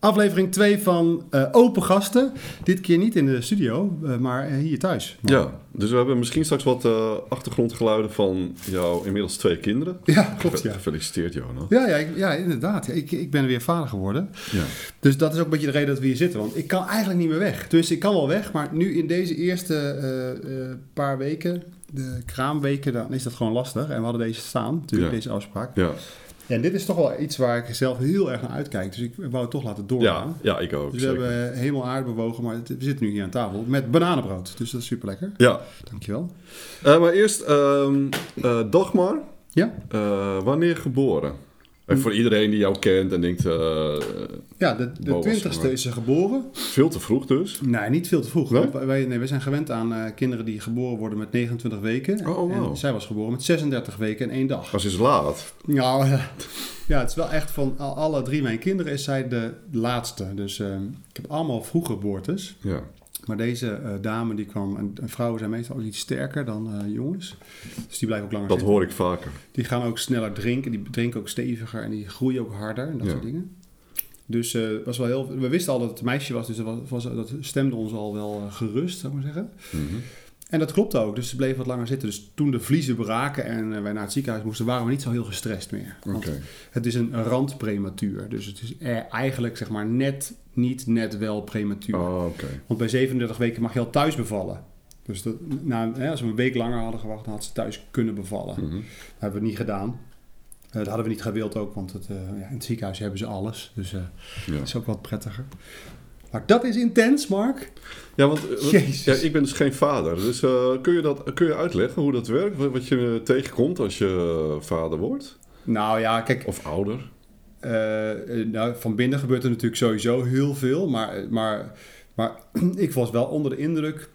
Aflevering 2 van eh, Open Gasten. Dit keer niet in de studio, uh, maar uh, hier thuis. Ja, dus we hebben misschien straks wat achtergrondgeluiden van jouw inmiddels twee kinderen. Ja, klopt. Ja. Gefeliciteerd, Jonas. Ja, ja, ja inderdaad. Ja, ik, ik ben weer vader geworden. Ja. Dus dat is ook een beetje de reden dat we hier zitten. Want ik kan eigenlijk niet meer weg. Dus ik kan wel weg, maar nu in deze eerste paar weken, de kraamweken, dan is dat gewoon lastig. En we hadden deze staan, natuurlijk, deze afspraak. Ja. Ja, en dit is toch wel iets waar ik zelf heel erg naar uitkijk. Dus ik wou het toch laten doorgaan. Ja, ja ik ook. Dus we hebben helemaal aarde bewogen, maar we zitten nu hier aan tafel met bananenbrood. Dus dat is super lekker. Ja. Dankjewel. Uh, maar eerst, uh, Dagmar. Ja? wanneer geboren? En voor iedereen die jou kent en denkt... ja, de, de twintigste is ze geboren. Veel te vroeg dus? Nee, niet veel te vroeg. Nee? Wij, nee, wij zijn gewend aan uh, kinderen die geboren worden met 29 weken. Oh, wow. En zij was geboren met 36 weken en één dag. Dat is laat. Nou, ja, het is wel echt van alle drie mijn kinderen is zij de laatste. Dus uh, ik heb allemaal vroege geboortes. Ja. Maar deze uh, dame die kwam, en, en, vrouwen zijn meestal ook iets sterker dan uh, jongens. Dus die blijven ook langer Dat zitten. hoor ik vaker. Die gaan ook sneller drinken, die drinken ook steviger en die groeien ook harder en dat Ja. soort dingen. Dus eh, was wel heel, we wisten al dat het een meisje was, dus dat, was, dat stemde ons al wel eh, gerust, zou ik maar zeggen. Mhm. En dat klopt ook, dus ze bleef wat langer zitten. Dus toen de vliezen braken en eh, wij naar het ziekenhuis moesten, waren we niet zo heel gestrest meer. Oké. Want het is een randprematuur, dus het is eh, eigenlijk zeg maar net niet net wel prematuur. Oh, oké. Want bij 37 weken mag je al thuis bevallen. Dus dat, hè, als we een week langer hadden gewacht, dan had ze thuis kunnen bevallen. Mhm. Dat hebben we niet gedaan. Eh, dat hadden we niet gewild ook, want het, ja, in het ziekenhuis hebben ze alles. Dus Ja. dat is ook wat prettiger. Maar dat is intens, Mark. Ja, want eh, ja, ik ben dus geen vader. Dus eh, kun, je dat, kun je uitleggen hoe dat werkt? Wat, je tegenkomt als je vader wordt? Nou ja, kijk, Of ouder? eh, eh, nou, van binnen gebeurt er natuurlijk sowieso heel veel. Maar, maar, maar ik was wel onder de indruk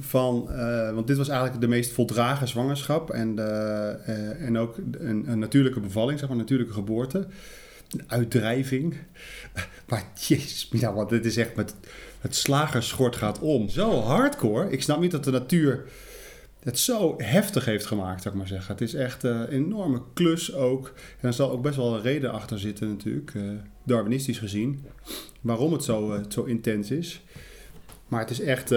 van... eh, want dit was eigenlijk de meest voldragen zwangerschap. En, eh, eh, en ook een, een natuurlijke bevalling, zeg maar, een natuurlijke geboorte. Uitdrijving. Maar jezus, ja, want dit is echt met... Het slagerschort gaat om. Zo hardcore. Ik snap niet dat de natuur het zo heftig heeft gemaakt, zou ik maar zeggen. Het is echt eh, een enorme klus ook. En er zal ook best wel een reden achter zitten natuurlijk, eh, darwinistisch gezien, waarom het zo, eh, zo intens is. Maar het is echt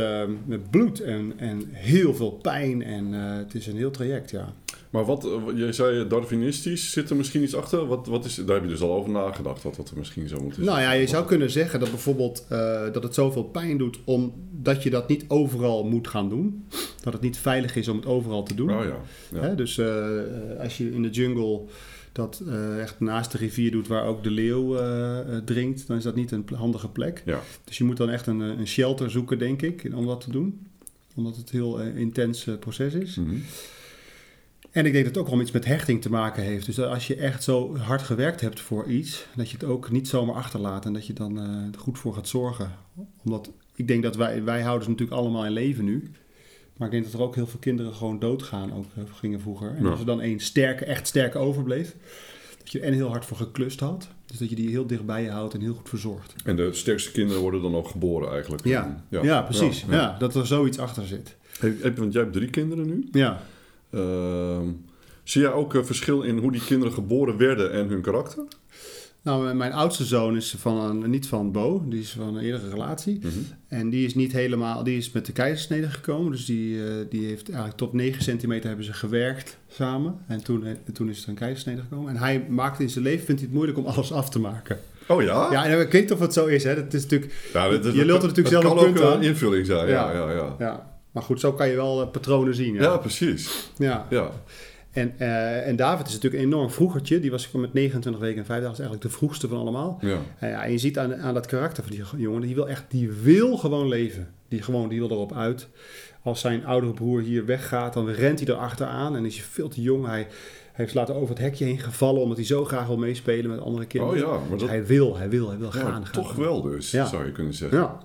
met bloed en, en heel veel pijn en het is een heel traject, ja. Maar wat, eh, wat- jij zei Darwinistisch, zit er misschien iets achter? Wat, wat is, daar heb je dus al over nagedacht, wat dat er misschien zou moeten Nou ja, je Wat- zou kunnen zeggen dat bijvoorbeeld eh, dat het zoveel pijn doet omdat je dat niet overal moet gaan doen. Dat het niet veilig is om het overal te doen. Oh ja. ja. Hè, dus eh, als je in de jungle dat eh, echt naast de rivier doet waar ook de leeuw eh, eh, drinkt, dan is dat niet een handige plek. Ja. Dus je moet dan echt een, eh, een shelter zoeken, denk ik, om dat te doen. Omdat het een heel eh, intens eh, proces is. Mhm. En ik denk dat het ook wel iets met hechting te maken heeft. Dus dat als je echt zo hard gewerkt hebt voor iets, dat je het ook niet zomaar achterlaat en dat je dan eh, goed voor gaat zorgen. Omdat ik denk dat wij, wij houden ze natuurlijk allemaal in leven nu. Maar ik denk dat er ook heel veel kinderen gewoon doodgaan, ook eh, gingen vroeger. En Ja. als er dan één sterke, echt sterke overbleef, dat je er en heel hard voor geklust had. Dus dat je die heel dicht bij je houdt en heel goed verzorgt. En de sterkste kinderen worden dan ook geboren eigenlijk. Ja, ja, precies. Ja, ja. dat er zoiets achter zit. Heb, heb- want jij hebt drie kinderen nu. Ja. Ehm, zie jij ook een verschil in hoe die kinderen geboren werden en hun karakter? Nou, mijn- oudste zoon is van een, niet van Bo, die is van een eerdere relatie. Mhm. En die is niet helemaal, die is met de keizersnede gekomen. Dus die, eh, die heeft eigenlijk tot 9 centimeter hebben ze gewerkt samen. En toen, eh, toen is er een keizersnede gekomen. En hij maakte in zijn leven, vindt hij het moeilijk om alles af te maken. Oh ja? Ja, en ik weet niet of het zo is. Hè. Dat is natuurlijk, Ja, dat- dat- Je lult er natuurlijk zelf kan een ook punt een aan. invulling zijn. Ja, Ja. ja, ja. ja. Maar goed, zo kan je wel eh, patronen zien. Ja, Ja. precies. ja. Ja. En, eh, en David is natuurlijk een enorm vroegertje. Die was met 29 weken en 5 dagen. Is eigenlijk de vroegste van allemaal. ja. Ja, en je ziet aan, aan dat karakter van die jongen, die wil echt, die wil gewoon leven. Die gewoon, die wil erop uit. Als zijn oudere broer hier weggaat, dan rent hij erachteraan en is je veel te jong. Hij, hij heeft later over het hekje heen gevallen, omdat hij zo graag wil meespelen met andere Oh kinderen. ja, maar Dus dat hij wil, hij wil, hij wil ja, gaan. gaan. toch wel dus, zou je kunnen zeggen. Ja,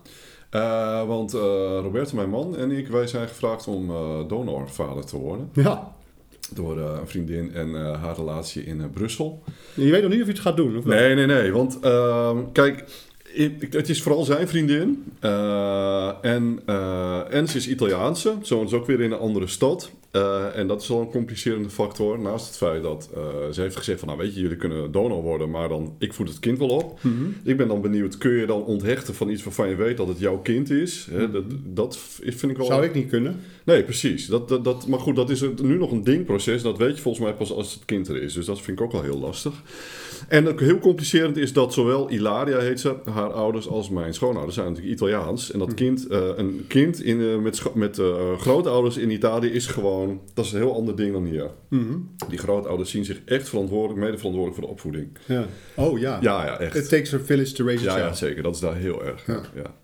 Eh, want eh, Roberto, mijn man en ik, wij zijn gevraagd om eh, donorvader te worden. ja. Door een vriendin en haar relatie in Brussel. Je weet nog niet of je het gaat doen, of? Nee, nee, nee. Want ehm, kijk, ik- het is vooral zijn vriendin. En, en ze is Italiaanse. Zo is ook weer in een andere stad. Eh, en dat is al een complicerende factor. Naast het feit dat eh, ze heeft gezegd van... nou weet je, jullie kunnen donor worden... maar dan, ik voed het kind wel op. Mhm. Ik ben dan benieuwd, kun je dan onthechten van iets waarvan je weet dat het jouw kind is? Hè, dat, dat vind ik wel... Zou ik niet kunnen? Nee, precies. Dat, dat, dat, maar goed, dat is nu nog een dingproces. Dat weet je volgens mij pas als het kind er is. Dus dat vind ik ook wel heel lastig. En ook heel complicerend is dat zowel Ilaria heet ze, haar ouders, als mijn schoonouders zijn natuurlijk Italiaans. En dat kind, eh, een kind in, met, met grootouders in Italië is gewoon, dat is een heel ander ding dan hier. Mhm. Die grootouders zien zich echt verantwoordelijk, mede verantwoordelijk voor de opvoeding. Ja. Oh ja. Ja, ja, echt. It takes a village to raise a Ja, ja, child. zeker. Dat is daar heel erg. Ja. Ja.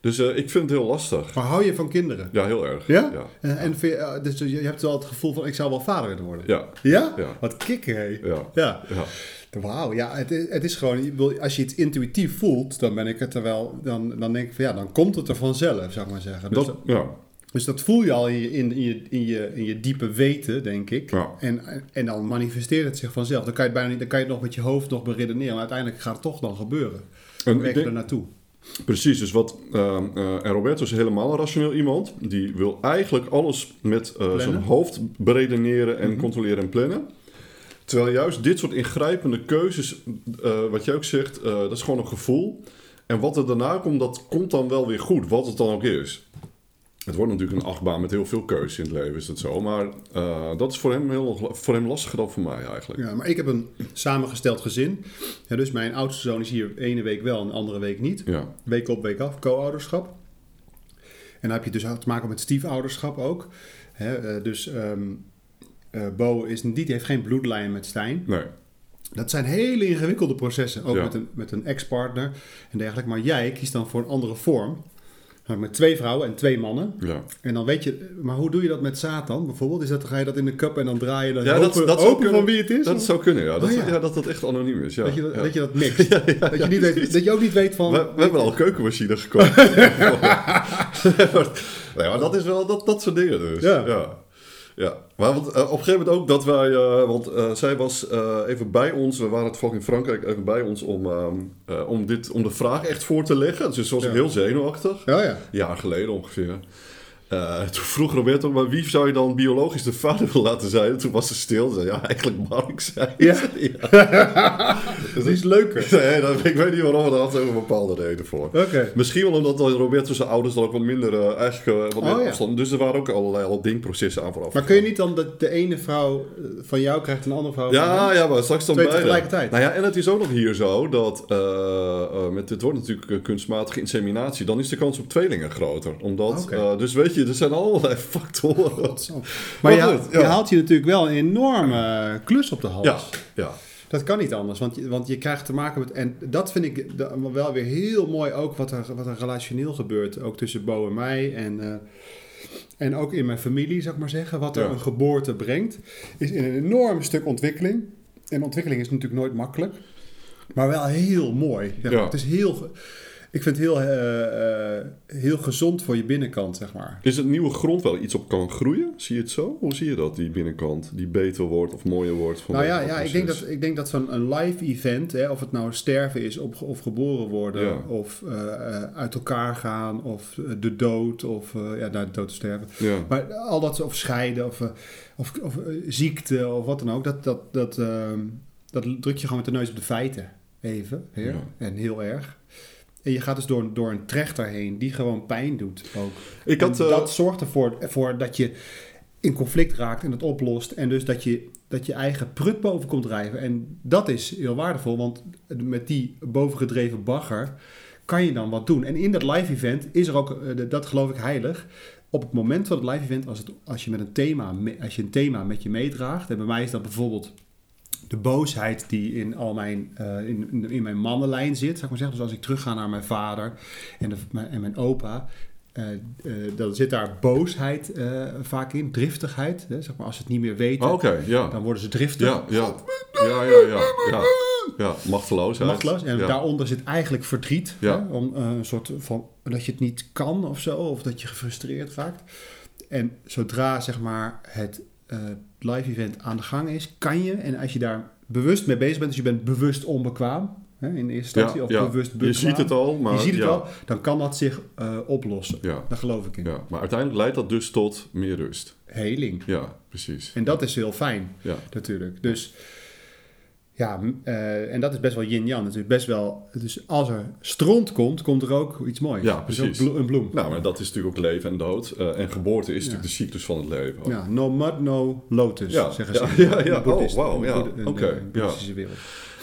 Dus eh, ik vind het heel lastig. Maar hou je van kinderen? Ja, heel erg. Ja? Ja. En, je, eh, dus je hebt wel het gevoel van, ik zou wel vader willen worden? Ja. Ja? Wat kikker, hé. Ja. Wauw, ja, het is, het is gewoon, als je het intuïtief voelt, dan ben ik het er wel, dan, dan denk ik van ja, dan komt het er vanzelf, zou ik maar zeggen. Dus dat, ja. Dus dat voel je al in je, in, in je, in je, in je diepe weten, denk ik. Ja. En, en dan manifesteert het zich vanzelf. Dan kan je het bijna niet, dan kan je het nog met je hoofd nog beredeneren, maar uiteindelijk gaat het toch dan gebeuren. En werk denk- er naartoe. Precies, dus wat. eh, en Roberto is helemaal een rationeel iemand. Die wil eigenlijk alles met eh, zijn hoofd beredeneren en Mhm. controleren en plannen. Terwijl juist dit soort ingrijpende keuzes, wat jij ook zegt, dat is gewoon een gevoel. En wat er daarna komt, dat komt dan wel weer goed, wat het dan ook is. Het wordt natuurlijk een achtbaan met heel veel keuzes in het leven, is dat zo. Maar eh, dat is voor hem, heel, voor hem lastiger dan voor mij eigenlijk. Ja, maar ik heb een samengesteld gezin. Ja, dus mijn oudste zoon is hier ene week wel en de andere week niet. Ja, Week op, week af, co-ouderschap. En dan heb je dus te maken met stiefouderschap ook. Hè, eh, dus ehm eh, Bo is, niet- die heeft geen bloedlijn met Stijn. nee. Dat zijn hele ingewikkelde processen, ook Ja. met een, met een ex-partner en dergelijke. Maar jij kiest dan voor een andere vorm. Nou, Met twee vrouwen en twee mannen. Ja. En dan weet je, maar hoe doe je dat met Satan bijvoorbeeld? Is dat, ga je dat in de cup en dan draai je dan Ja, dat, dat zou hopen kunnen, van wie het is? Dat Of- zou kunnen, ja. Dat, Oh, ja. ja. dat dat echt anoniem is. Ja. dat, je, dat, dat je dat mixt. dat, je niet weet, dat je ook niet weet van... We, we hebben al een keukenmachine gekocht. nee, maar dat is wel dat, dat soort dingen dus. Ja. Ja. Maar want, eh, op een gegeven moment ook dat wij, eh, want eh, zij was even bij ons, we waren toevallig in Frankrijk even bij ons om, ehm, eh, om, dit, om de vraag echt voor te leggen. Dus was ik Ja. heel zenuwachtig, Ja, ja. een jaar geleden ongeveer. Eh, toen vroeg Roberto, maar wie zou je dan biologisch de vader willen laten zijn? En toen was ze stil. Ze zei, ja, eigenlijk Mark zei. Ja. ja. Dat is leuker. Nee, dat, ik weet niet waarom, maar daar had een bepaalde reden voor. Oké. Misschien wel omdat Roberto zijn ouders dan ook wat minder, eh, eigenlijk, eh, wat meer Oh, ja. afstand. Dus er waren ook allerlei al dingprocessen aan vooraf. Maar kun je niet dan dat de ene vrouw van jou krijgt en de andere vrouw van Ja, ja, maar straks dan Twee beide. tegelijkertijd. Nou ja, en het is ook nog hier zo dat met dit wordt natuurlijk kunstmatige inseminatie, dan is de kans op tweelingen groter. Omdat, Oké. eh, dus weet je, er zijn allerlei factoren. Maar, Maar je, haalt- ja. je haalt je natuurlijk wel een enorme klus op de hals. Ja, ja. Dat kan niet anders, want je, want je krijgt te maken met... En dat vind ik wel weer heel mooi ook, wat er, wat er relationeel gebeurt. Ook tussen Bo en mij en, eh, en ook in mijn familie, zeg maar zeggen. Wat er Ja. een geboorte brengt, is in een enorm stuk ontwikkeling. En ontwikkeling is natuurlijk nooit makkelijk, maar wel heel mooi. Ja. Het is heel... Ik vind het heel, eh, eh, heel gezond voor je binnenkant, zeg maar. Is het nieuwe grond wel iets op kan groeien? Zie je het zo? Hoe zie je dat, die binnenkant? Die beter wordt of mooier wordt? Van Nou ja, ja ik denk dat, ik denk dat zo'n een live event, hè, of het nou sterven is of, of geboren worden, Ja. of eh, uit elkaar gaan, of de dood, of ja, nou, de dood sterven. Ja. Maar al dat, of scheiden, of, of, of ziekte, of wat dan ook, dat, dat, dat, ehm, dat druk je gewoon met de neus op de feiten. Even, Ja. en heel erg. En je gaat dus door, door een trechter heen die gewoon pijn doet ook. Ik had, En eh, dat zorgt ervoor voor dat je in conflict raakt en het oplost. En dus dat je, dat je eigen prut boven komt drijven. En dat is heel waardevol, want met die bovengedreven bagger kan je dan wat doen. En in dat live event is er ook, eh, dat geloof ik heilig, op het moment van het live event, als, het, als, je met een thema, als je een thema met je meedraagt, en bij mij is dat bijvoorbeeld de boosheid die in al mijn, eh, in, in, mijn mannenlijn zit, zou ik maar zeggen. Dus als ik terugga naar mijn vader en, de, mijn, en mijn opa, eh, eh, dan zit daar boosheid vaak in, driftigheid. Hè, zeg maar, als ze het niet meer weten, ja. dan worden ze driftig. Ja, ja. Ja, ja, ja. Ja, ja. machteloosheid. Machteloos. En ja. daaronder zit eigenlijk verdriet. Hè? Om, een soort van dat je het niet kan of zo. Of dat je gefrustreerd raakt. En zodra zeg maar het eh, live event aan de gang is, kan je, en als je daar bewust mee bezig bent, dus je bent bewust onbekwaam hè, in eerste instantie, Ja, of ja. bewust Je bekwaam, ziet het al, maar... je ziet het ja. al, dan kan dat zich eh, oplossen. Daar geloof ik in. ja, maar uiteindelijk leidt dat dus tot meer rust. heling. Ja, precies. En dat is heel fijn Ja. natuurlijk. Dus ja, eh, en dat is best wel yin-yang natuurlijk. Best wel, dus als er stront komt, komt er ook iets moois. Ja, Dus precies. een bloem. Nou, maar dat is natuurlijk ook leven en dood. Eh, en geboorte is natuurlijk Ja. de cyclus van het leven. ook. Ja, no mud, no lotus, Ja, zeggen ja, ze. ja, ja. boeddhist- Oh, wauw, ja. Oké, de ja. wereld.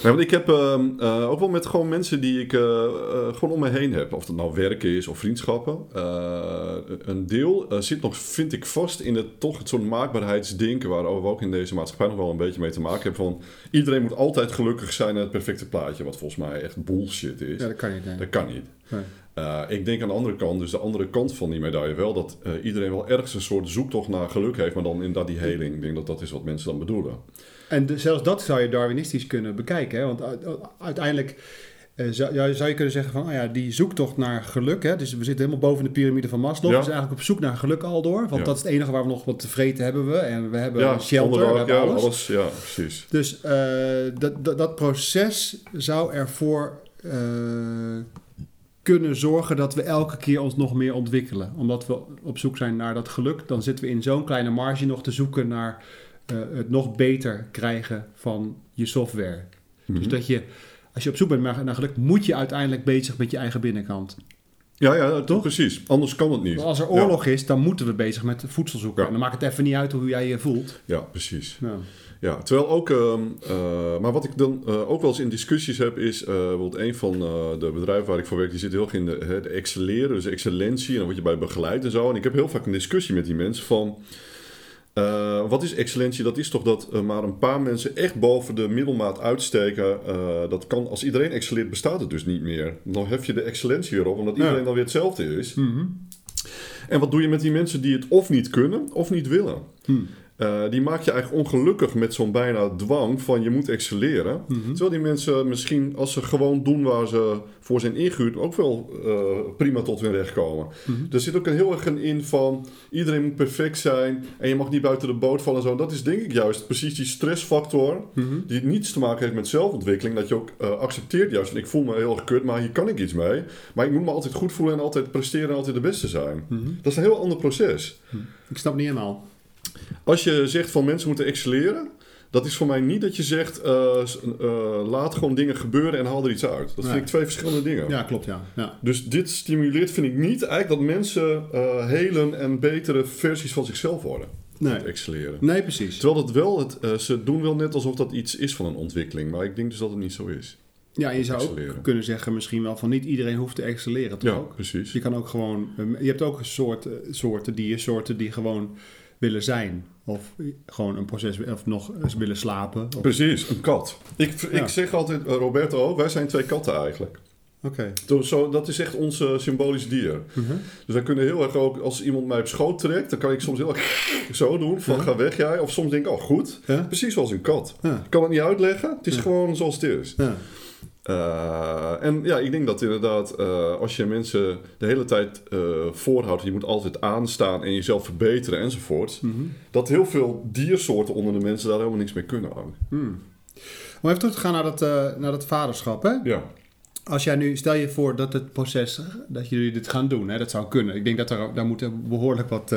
Nee, want ik heb ehm, eh, ook wel met gewoon mensen die ik eh, eh, gewoon om me heen heb. Of het nou werk is of vriendschappen. Een deel zit nog, vind ik, vast in het toch het soort maakbaarheidsdenken... waar we ook in deze maatschappij nog wel een beetje mee te maken hebben. Van iedereen moet altijd gelukkig zijn in het perfecte plaatje. Wat volgens mij echt bullshit is. Ja, dat kan niet. nee. Dat kan niet. Nee. Ik denk aan de andere kant, dus de andere kant van die medaille wel... dat iedereen wel ergens een soort zoektocht naar geluk heeft... maar dan inderdaad die heling. Ik denk dat dat is wat mensen dan bedoelen. En de- zelfs dat zou je darwinistisch kunnen bekijken. Hè? Want uiteindelijk eh, zou, zou je kunnen zeggen van... Oh ja, die zoektocht naar geluk. Hè? Dus we zitten helemaal boven de piramide van Maslow. Ja. We zijn eigenlijk op zoek naar geluk al door. Want Ja. dat is het enige waar we nog wat te vreten hebben we. En we hebben ja, shelter, we hebben ja, alles. Ja, precies. Dus eh, dat, dat, dat proces zou ervoor eh, kunnen zorgen dat we elke keer ons nog meer ontwikkelen. Omdat we op zoek zijn naar dat geluk, dan zitten we in zo'n kleine marge nog te zoeken naar eh, het nog beter krijgen van je software. Dus Mhm. dat je, als je op zoek bent naar, geluk, moet je uiteindelijk bezig met je eigen binnenkant. Ja, ja, Toch? precies. Anders kan het niet. Als er oorlog is, dan moeten we bezig met voedsel zoeken. Ja. En dan maakt het even niet uit hoe jij je voelt. Ja, precies. Nou, Ja, terwijl ook, ehm, eh, maar wat ik dan eh, ook wel eens in discussies heb, is bijvoorbeeld een van de bedrijven waar ik voor werk, die zit heel erg in de, hè, de excelleren, dus excellentie, en dan word je bij begeleid en zo. En ik heb heel vaak een discussie met die mensen van, eh, wat is excellentie? Dat is toch dat eh, maar een paar mensen echt boven de middelmaat uitsteken. Eh, dat kan, als iedereen excelleert, bestaat het dus niet meer. Dan hef je de excellentie weer op, omdat Ja. iedereen dan weer hetzelfde is. mhm. En wat doe je met die mensen die het of niet kunnen, of niet willen? Hm. Eh, die maak je eigenlijk ongelukkig met zo'n bijna dwang van je moet excelleren. Mhm. Terwijl die mensen misschien, als ze gewoon doen waar ze voor zijn ingehuurd, ook wel eh, prima tot hun recht komen. Mhm. Er zit ook een heel erg een in van iedereen moet perfect zijn en je mag niet buiten de boot vallen en zo. Dat is denk ik juist precies die stressfactor Mhm. die niets te maken heeft met zelfontwikkeling. Dat je ook eh, accepteert juist van ik voel me heel erg kut, maar hier kan ik iets mee. Maar ik moet me altijd goed voelen en altijd presteren en altijd de beste zijn. Mhm. Dat is een heel ander proces. Ik snap niet helemaal. Als je zegt van mensen moeten excelleren, dat is voor mij niet dat je zegt eh, eh, laat gewoon dingen gebeuren en haal er iets uit. Dat Nee. vind ik twee verschillende dingen. Ja, klopt, ja. ja. Dus dit stimuleert, vind ik niet eigenlijk dat mensen eh helen en betere versies van zichzelf worden. Nee. Excelleren. Nee, precies. Terwijl het wel, het, ze doen wel net alsof dat iets is van een ontwikkeling. Maar ik denk dus dat het niet zo is. Ja, je zou ook kunnen zeggen misschien wel van niet iedereen hoeft te excelleren, toch Ja, ook? precies. Je kan ook gewoon... Je hebt ook soorten, soorten diersoorten die gewoon willen zijn. Of gewoon een proces... Of nog eens willen slapen. Of- Precies, een kat. Ik, Ja. ik zeg altijd, eh, Roberto wij zijn twee katten eigenlijk. Oké. Zo- Zo, dat is echt ons symbolisch dier. Mhm. Dus wij kunnen heel erg ook, als iemand mij op schoot trekt, dan kan ik soms heel erg zo doen, van ga weg jij. Of soms denk ik, oh goed, precies zoals een kat. Ik kan het niet uitleggen, het is gewoon zoals het is. Eh, en ja, ik denk dat inderdaad, eh, als je mensen de hele tijd eh, voorhoudt, je moet altijd aanstaan en jezelf verbeteren enzovoort, Mhm. dat heel veel diersoorten onder de mensen daar helemaal niks mee kunnen. Hmm. Om even terug te gaan naar dat, naar dat vaderschap, hè? Ja, Als jij nu, stel je voor dat het proces, dat jullie dit gaan doen, hè, dat zou kunnen. Ik denk dat er, daar moeten behoorlijk wat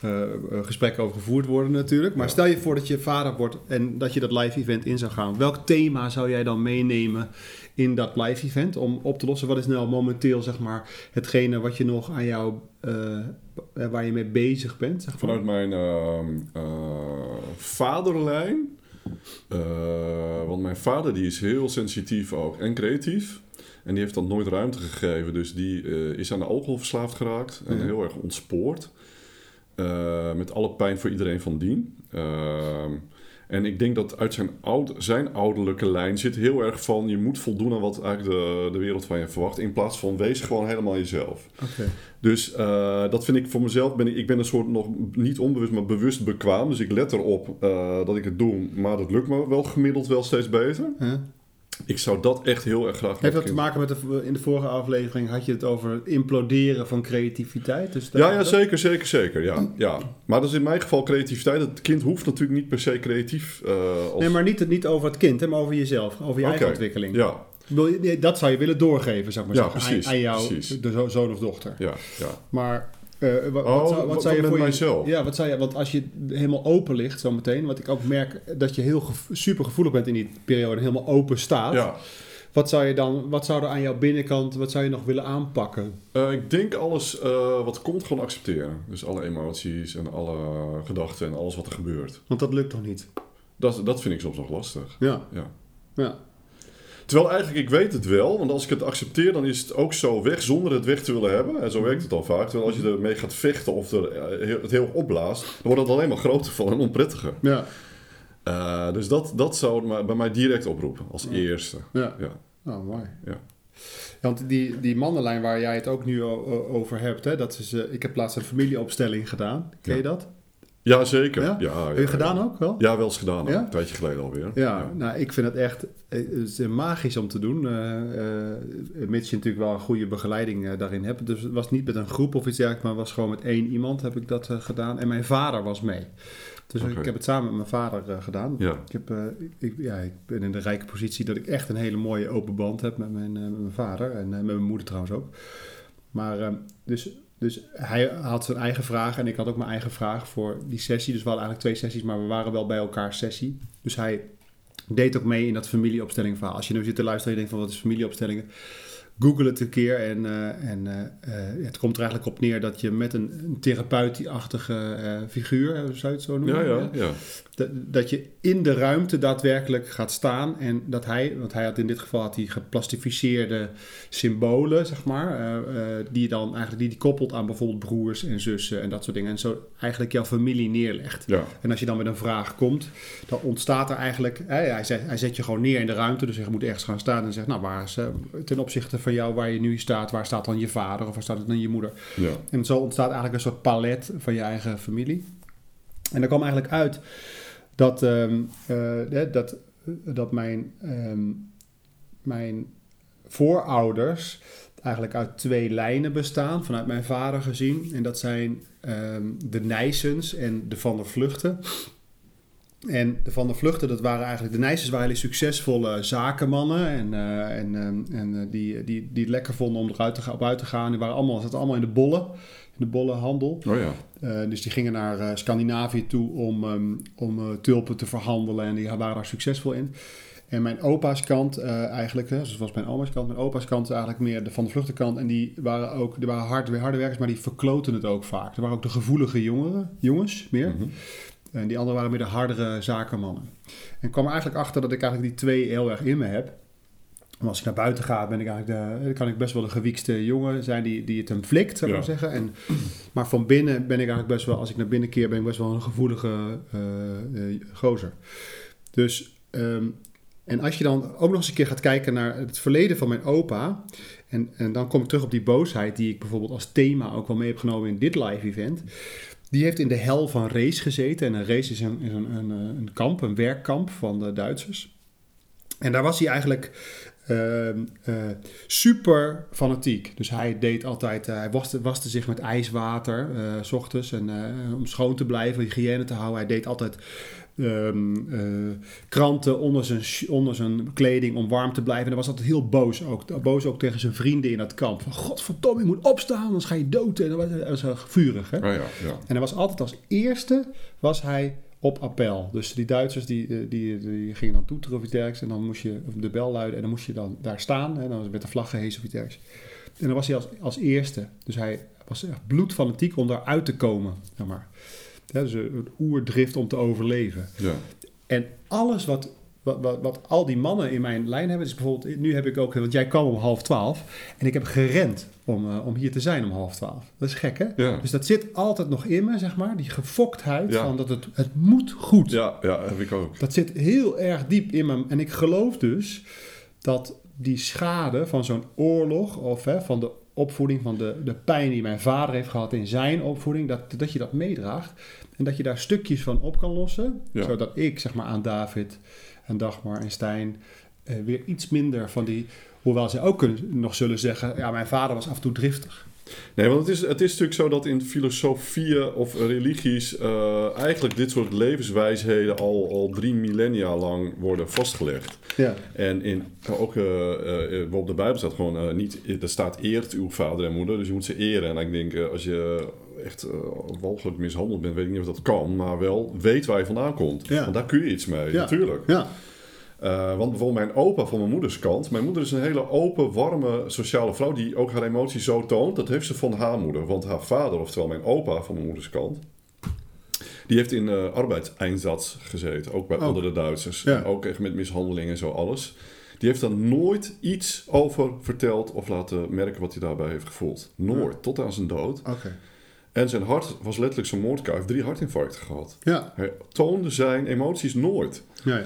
eh, eh, gesprekken over gevoerd worden natuurlijk. Maar stel je voor dat je vader wordt en dat je dat live event in zou gaan. Welk thema zou jij dan meenemen in dat live event om op te lossen? Wat is nou momenteel zeg maar hetgene wat je nog aan jou, eh, waar je mee bezig bent? Zeg maar? vanuit mijn ehm, eh, vaderlijn. want mijn vader die is heel sensitief ook en creatief. En die heeft dat nooit ruimte gegeven. Dus die is aan de alcohol verslaafd geraakt. En Ja. heel erg ontspoord. Eh, met alle pijn voor iedereen van dien. Ehm, en ik denk dat uit zijn, oud, zijn ouderlijke lijn zit heel erg van... je moet voldoen aan wat eigenlijk de, de wereld van je verwacht... in plaats van wees gewoon helemaal jezelf. Dus eh, dat vind ik voor mezelf, ben ik, ik ben een soort nog niet onbewust, maar bewust bekwaam. Dus ik let erop eh, dat ik het doe, maar dat lukt me wel gemiddeld wel steeds beter. Huh? Ik zou dat echt heel erg graag... Heeft dat te maken met de, in de vorige aflevering had je het over imploderen van creativiteit? Dus Ja, ja, zeker, zeker, zeker. Ja, ja. Maar dat is in mijn geval creativiteit. Het kind hoeft natuurlijk niet per se creatief eh als... Nee, maar niet, niet over het kind, hè, maar over jezelf, over je eigen ontwikkeling. Ja, Dat zou je willen doorgeven, zou ik maar Ja, zeggen, precies, aan, aan jouw zoon of dochter. ja, ja. Maar Eh, wa- Oh, wat zou, wat zou je voor mijzelf? Ja, wat zou je, want als je helemaal open ligt zometeen, wat ik ook merk dat je heel super gevoelig bent in die periode helemaal open staat. Ja. Wat zou je dan, wat zou er aan jouw binnenkant, wat zou je nog willen aanpakken? Eh, ik denk alles eh, wat komt gewoon accepteren. Dus alle emoties en alle gedachten en alles wat er gebeurt. Want dat lukt toch niet? Dat, dat vind ik soms nog lastig. Ja. Ja. Ja. Terwijl eigenlijk, ik weet het wel, want als ik het accepteer, dan is het ook zo weg zonder het weg te willen hebben. En zo werkt het dan vaak. Terwijl als je ermee gaat vechten of er, eh, het heel opblaast, dan wordt het alleen maar groter van en onprettiger. Ja. Eh, dus dat, dat zou bij mij direct oproepen, als Ja. eerste. Ja. Ja. Oh, mooi. Ja. Want die, die mannenlijn waar jij het ook nu over hebt, hè, dat is, eh, ik heb laatst een familieopstelling gedaan. Ken je dat? Ja, zeker. Ja? Ja? Heb je gedaan ook wel? Ja, wel eens gedaan. al. Een tijdje geleden alweer. Ja, nou, ik vind het echt eh, het is magisch om te doen. eh, eh, mits je natuurlijk wel een goede begeleiding eh, daarin hebt. Dus het was niet met een groep of iets dergelijks, maar was gewoon met één iemand heb ik dat eh, gedaan. En mijn vader was mee. Dus ik heb het samen met mijn vader eh, gedaan. Ja. Ik, heb, eh, ik, ja, ik ben in de rijke positie dat ik echt een hele mooie open band heb met mijn, eh, met mijn vader. En eh, met mijn moeder trouwens ook. Maar eh, dus, dus hij had zijn eigen vraag en ik had ook mijn eigen vraag voor die sessie. Dus we hadden eigenlijk twee sessies, maar we waren wel bij elkaar sessie. Dus hij deed ook mee in dat familieopstelling verhaal. Als je nu zit te luisteren en je denkt van wat is familieopstellingen? Google het een keer en, eh, en eh, eh, het komt er eigenlijk op neer dat je met een, een therapeutachtige figuur, zou je het zo noemen? Ja, ja, ja. Dat, dat je in de ruimte daadwerkelijk gaat staan en dat hij, want hij had in dit geval had hij geplastificeerde symbolen, zeg maar, die je dan eigenlijk die, die koppelt aan bijvoorbeeld broers en zussen en dat soort dingen. En zo eigenlijk jouw familie neerlegt. ja. En als je dan met een vraag komt, dan ontstaat er eigenlijk, hè, hij, zet, hij zet je gewoon neer in de ruimte, dus je moet ergens gaan staan en zegt, nou, waar is, ten opzichte van jou, waar je nu staat, waar staat dan je vader of waar staat dan je moeder? ja. En zo ontstaat eigenlijk een soort palet van je eigen familie. En er kwam eigenlijk uit dat, ehm, eh, dat, dat mijn, ehm, mijn voorouders eigenlijk uit twee lijnen bestaan, vanuit mijn vader gezien. En dat zijn ehm, de Nijsens en de Van der Vluchten. En de Van der Vluchten, dat waren eigenlijk... De Nijsens waren hele succesvolle zakenmannen. En, eh, en, ehm, en eh, die, die, die het lekker vonden om eruit te gaan, op uit te gaan. Die waren allemaal, zaten allemaal in de bollen. In de bollenhandel. Oh ja. Eh, dus die gingen naar eh, Scandinavië toe om, ehm, om eh, tulpen te verhandelen. En die waren daar succesvol in. En mijn opa's kant eh, eigenlijk, hè, zoals mijn oma's kant, mijn opa's kant is eigenlijk meer de van de vluchtenkant. En die waren ook, die waren hard, harde werkers, maar die verkloten het ook vaak. Er waren ook de gevoelige jongeren, jongens meer. Mhm. En die anderen waren meer de hardere zakenmannen. En ik kwam er eigenlijk achter dat ik eigenlijk die twee heel erg in me heb. Want als ik naar buiten ga, ben ik eigenlijk de, kan ik best wel de gewiekste jongen zijn die, die het hem flikt, zou ik Ja. maar zeggen. En, maar van binnen ben ik eigenlijk best wel, als ik naar binnen keer, ben ik best wel een gevoelige eh, eh, gozer. Dus, ehm, en als je dan ook nog eens een keer gaat kijken naar het verleden van mijn opa. En, en dan kom ik terug op die boosheid die ik bijvoorbeeld als thema ook wel mee heb genomen in dit live event. Die heeft in de hel van Race gezeten. En een race is een, een, eh, een kamp, een werkkamp van de Duitsers. En daar was hij eigenlijk eh, super fanatiek. Dus hij deed altijd, eh, hij waste, waste zich met ijswater, s ochtends, en, om schoon te blijven, hygiëne te houden. Hij deed altijd ehm, eh, kranten onder zijn, onder zijn kleding om warm te blijven. En hij was altijd heel boos ook. Boos ook tegen zijn vrienden in dat kamp. Van, godverdomme, je moet opstaan, anders ga je dood. En dat was, heel vurig, hè? Oh ja, ja. En hij was altijd als eerste was hij op appel. Dus die Duitsers die, eh, die, die gingen dan toeteren of iets dergelijks. En dan moest je de bel luiden en dan moest je dan daar staan. En dan werd de vlag gehezen of iets dergelijks. En dan was hij als, als eerste. Dus hij was echt bloedfanatiek om daaruit te komen. Zeg maar. Ja, dus een oerdrift om te overleven. ja. En alles wat, wat, wat, wat al die mannen in mijn lijn hebben, is bijvoorbeeld, nu heb ik ook, want jij kwam om half twaalf en ik heb gerend om, eh, om hier te zijn om half twaalf. Dat is gek, hè? Ja. Dus dat zit altijd nog in me, zeg maar, die gefoktheid Ja. van dat het, het moet goed. Ja, ja, heb ik ook. Dat zit heel erg diep in me. En ik geloof dus dat die schade van zo'n oorlog, of hè, van de opvoeding, van de, de pijn die mijn vader heeft gehad in zijn opvoeding, dat, dat je dat meedraagt. En dat je daar stukjes van op kan lossen. Ja. Zodat ik, zeg maar, aan David en Dagmar en Stijn eh, weer iets minder van die... Hoewel ze ook kunnen, nog zullen zeggen, ja, mijn vader was af en toe driftig. Nee, want het is, het is natuurlijk zo dat in filosofieën of religies uh, eigenlijk dit soort levenswijsheden al, al drie millennia lang worden vastgelegd. Ja. En in, ook uh, uh, op de Bijbel staat gewoon niet, er staat eert uw vader en moeder, dus je moet ze eren. En ik denk, als je echt walgelijk mishandeld bent, weet ik niet of dat kan, maar wel weet waar je vandaan komt. Ja. Want daar kun je iets mee, Ja. natuurlijk. Ja. Uh, want bijvoorbeeld mijn opa van mijn moeders kant. Mijn moeder is een hele open, warme, sociale vrouw die ook haar emoties zo toont. Dat heeft ze van haar moeder. Want haar vader, oftewel mijn opa van mijn moeders kant. Die heeft in uh, arbeidseinsatz gezeten. Ook bij Oh. onder de Duitsers. Ja. Ook echt met mishandeling en zo alles. Die heeft daar nooit iets over verteld of laten merken wat hij daarbij heeft gevoeld. Nooit. Tot aan zijn dood. En zijn hart was letterlijk zijn moordkuif. Heeft drie hartinfarcten gehad. Ja. Hij toonde zijn emoties nooit. Ja.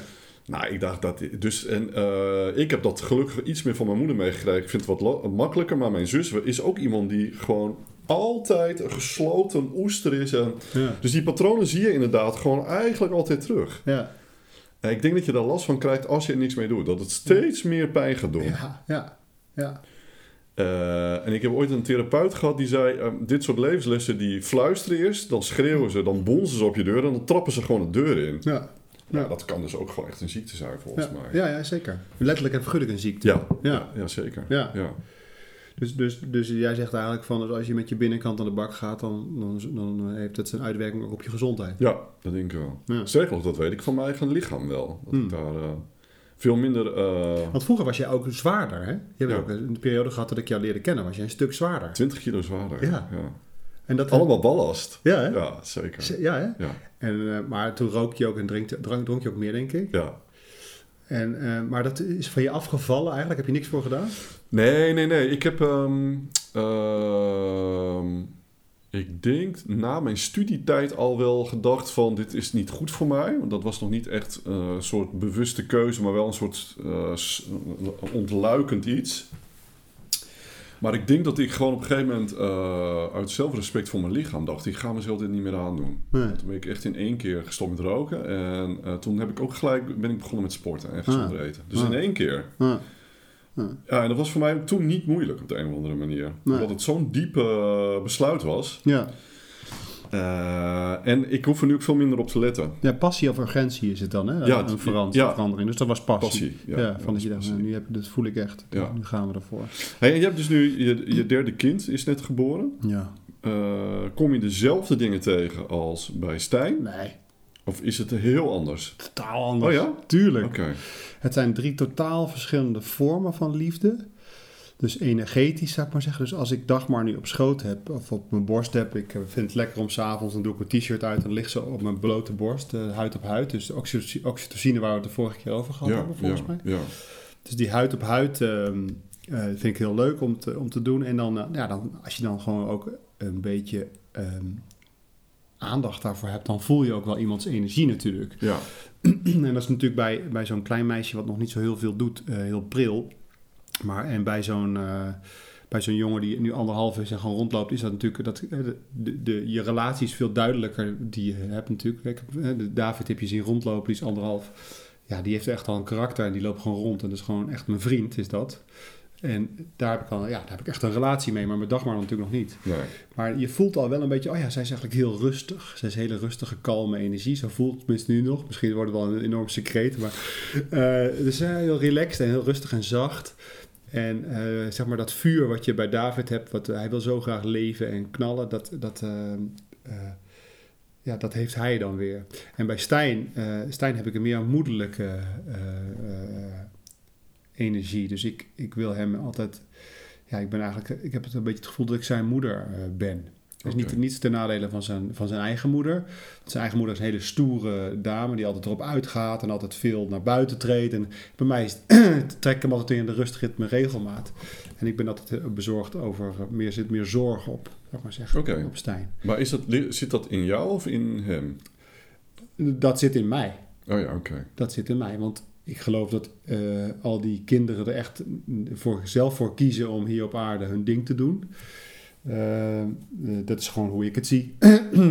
Nou, ik dacht dat... Dus, en eh, ik heb dat gelukkig iets meer van mijn moeder meegekregen. Ik vind het wat makkelijker. Maar mijn zus is ook iemand die gewoon altijd een gesloten oester is. En, Ja. dus die patronen zie je inderdaad gewoon eigenlijk altijd terug. Ja. En ik denk dat je daar last van krijgt als je er niks mee doet. Dat het steeds meer pijn gaat doen. Ja. Ja. Ja. Eh, en ik heb ooit een therapeut gehad die zei... eh, dit soort levenslessen die fluisteren eerst. Dan schreeuwen ze, dan bonzen ze op je deur. En dan trappen ze gewoon de deur in. Ja. Ja, dat kan dus ook gewoon echt een ziekte zijn volgens Ja. mij. Ja, ja, zeker. Letterlijk en figuurlijk een ziekte. Ja, Ja. ja. zeker. Ja. ja. Dus, dus, dus jij zegt eigenlijk van, dus als je met je binnenkant aan de bak gaat, dan, dan, dan heeft het zijn uitwerking ook op je gezondheid. Ja, dat denk ik wel. Ja. Sterker nog, dat weet ik van mijn eigen lichaam wel. Dat Hmm. ik daar eh, veel minder... eh, Want vroeger was jij ook zwaarder, hè? Je hebt ook een periode gehad dat ik jou leerde kennen, was jij een stuk zwaarder. 20 kilo zwaarder. Ja. En dat Allemaal ballast. Ja, hè? Ja, zeker. Ja, hè? Ja, En, eh, maar toen rook je ook en drink, drank, dronk je ook meer, denk ik. ja. En, eh, maar dat is van je afgevallen eigenlijk? Heb je niks voor gedaan? Nee, nee, nee. Ik heb... ehm, ehm, ik denk na mijn studietijd al wel gedacht van... dit is niet goed voor mij. Want dat was nog niet echt eh, een soort bewuste keuze... maar wel een soort ontluikend iets. Maar ik denk dat ik gewoon op een gegeven moment... eh, uit zelfrespect voor mijn lichaam dacht... ik ga mezelf dit niet meer aandoen. Nee. Toen ben ik echt in één keer gestopt met roken. En eh, toen heb ik ook gelijk ben ik begonnen met sporten en gezond Ah. eten. Dus Ah. in één keer. Ja. Ja, en dat was voor mij toen niet moeilijk op de een of andere manier. Nee. Omdat het zo'n diep eh, besluit was. Ja. Eh, en ik hoef er nu ook veel minder op te letten. ja, passie of urgentie is het dan, hè? Ja, een het- verand- ja. verandering. Dus dat was passie. Passie. Ja, Ja, van dat je dacht, nu heb, dat voel ik echt. Ja. Nu gaan we ervoor. Hey, en je hebt dus nu, je, je derde kind is net geboren. Ja. Eh, kom je dezelfde dingen tegen als bij Stijn? Nee, Of is het heel anders? totaal anders. Oh ja? Tuurlijk. Oké. Het zijn drie totaal verschillende vormen van liefde. Dus energetisch, zou ik maar zeggen. Dus als ik Dagmar nu op schoot heb of op mijn borst heb, ik eh, vind het lekker om s'avonds, dan doe ik mijn t-shirt uit en ligt ze op mijn blote borst, eh, huid op huid. Dus de oxytoci- oxytocine waar we het de vorige keer over gehad Ja, hebben, volgens ja, mij. ja. Dus die huid op huid ehm, eh, vind ik heel leuk om te, om te doen. En dan, ja, dan, als je dan gewoon ook een beetje ehm, aandacht daarvoor hebt, dan voel je ook wel iemands energie natuurlijk. ja. en dat is natuurlijk bij, bij zo'n klein meisje wat nog niet zo heel veel doet, heel pril. Maar en bij zo'n, eh, bij zo'n jongen die nu anderhalf is en gewoon rondloopt, is dat natuurlijk dat eh, de, de, de- je relatie is veel duidelijker die je hebt natuurlijk. Eh, de David heb je zien rondlopen, die is anderhalf. Ja, die heeft echt al een karakter en die loopt gewoon rond. En dat is gewoon echt mijn vriend, is dat. En daar heb ik, al, ja, daar heb ik echt een relatie mee, maar met Dagmar natuurlijk nog niet. Nee. Maar je voelt al wel een beetje, oh ja, zij is eigenlijk heel rustig. Zij is hele rustige, kalme energie. Zo voelt het tenminste nu nog. Misschien wordt het wel een enorm secreet. Maar eh dus heel relaxed en heel rustig en zacht. En eh, zeg maar dat vuur wat je bij David hebt, wat, hij wil zo graag leven en knallen, dat, dat, eh, eh, ja, dat heeft hij dan weer. En bij Stijn, Stijn heb ik een meer moedelijke energie. Dus ik, ik wil hem altijd, ja, ik ben eigenlijk, ik heb het een beetje het gevoel dat ik zijn moeder ben. Dus niet, niet ten nadele van zijn, van zijn eigen moeder. Zijn eigen moeder is een hele stoere dame die altijd erop uitgaat en altijd veel naar buiten treedt. En bij mij is, trek ik hem altijd in de rustritme regelmaat. En ik ben altijd eh, bezorgd over, eh, meer, zit meer zorg op, zou ik maar zeggen, Oké. op Stijn. Maar is dat, zit dat in jou of in hem? Dat zit in mij. Oh ja, oké. Dat zit in mij. Want ik geloof dat eh, al die kinderen er echt voor, zelf voor kiezen om hier op aarde hun ding te doen. Eh, eh, dat is gewoon hoe ik het zie.